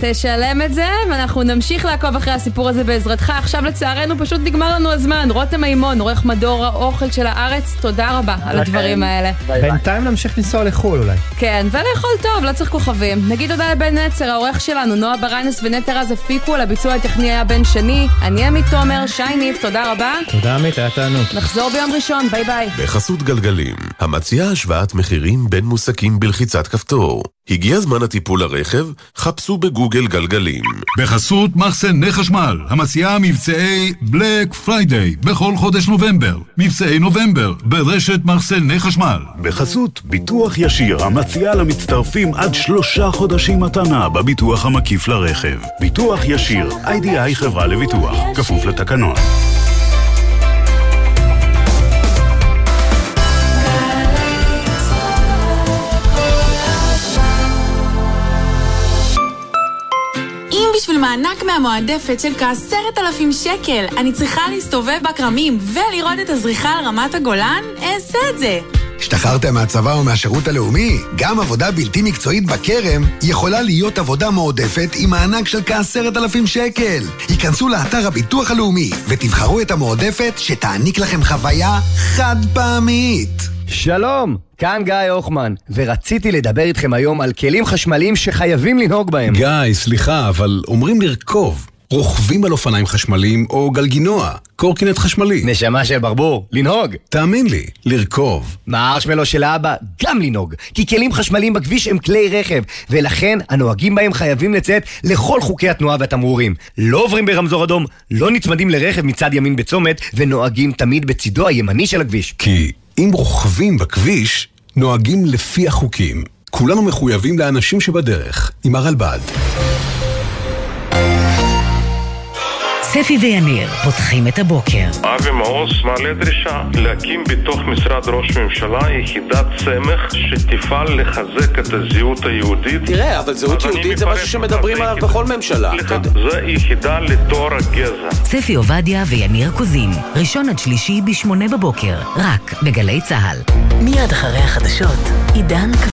תשלם את זה, ואנחנו נמשיך לעקוב אחרי הסיפור הזה בעזרתך. עכשיו לצערנו פשוט נגמר לנו הזמן. רותם מימון, עורך מדור האוכל של הארץ, תודה רבה על הדברים האלה. בינתיים נמשיך לנסוע לחו"ל אולי. כן, ולאכול טוב, לא צריך כוכבים. נגיד תודה לבן נצר, העורך שלנו, נועה בריינס ונטע רז הפיקו, על הביצוע הטכני היה בן שני. אני עמית תומר, שי ניב, תודה רבה. תודה עמית, היה תענוג. נחזור ביום ראשון, ביי ביי. בחסות גלגלים, המציעה השוואת מחירים בין מוסכים בלחיצת כפתור. הגיע זמן הטיפול לרכב? חפשו בגוגל גלגלים. בחסות מחסני חשמל, המציעה מבצעי בלק פריידיי בכל חודש נובמבר. מבצעי נובמבר ברשת מחסני חשמל. בחסות ביטוח ישיר המציע למצטרפים עד שלושה חודשים מתנה בביטוח המקיף לרכב. ביטוח ישיר, איי-די-איי חברה לביטוח, כפוף לתקנון. מענק מהמועדפת של כעשרת אלפים שקל אני צריכה להסתובב בכרמים ולראות את הזריחה על רמת הגולן, אעשה את זה. השתחררתם מהצבא או מהשירות הלאומי? גם עבודה בלתי מקצועית בכרם יכולה להיות עבודה מועדפת עם מענק של כעשרת אלפים שקל. היכנסו לאתר הביטוח הלאומי ותבחרו את המועדפת שתעניק לכם חוויה חד פעמית. שלום, כאן גיא הוחמן, ורציתי לדבר איתכם היום על כלים חשמליים שחייבים לנהוג בהם. גיא, סליחה, אבל אומרים לרכוב. רוכבים על אופניים חשמליים או גלגינוע, קורקינט חשמלי. נשמה של ברבור, לנהוג. תאמין לי, לרכוב. מהארשמלו של האבא, גם לנהוג. כי כלים חשמליים בכביש הם כלי רכב, ולכן הנוהגים בהם חייבים לציית לכל חוקי התנועה והתמרורים. לא עוברים ברמזור אדום, לא נצמדים לרכב מצד ימין בצומת, ונוהגים תמיד בצידו הימני של הכביש. כי אם רוכבים בכביש, נוהגים לפי החוקים. כולנו מחויבים לאנשים שבדרך, עם הרלב"ד. ספי ויניר פותחים את הבוקר. אבי מעוז מעלה דרישה להקים בתוך משרד ראש ממשלה יחידת סמך שתפעל לחזק את הזהות היהודית. תראה, אבל זהות יהודית זה משהו שמדברים עליו בכל ממשלה. סליחה, זה יחידה לטוהר הגזע. ספי עובדיה ויניר קוזין, ראשון עד שלישי בשמונה בבוקר, רק בגלי צה"ל. מיד אחרי החדשות, עידן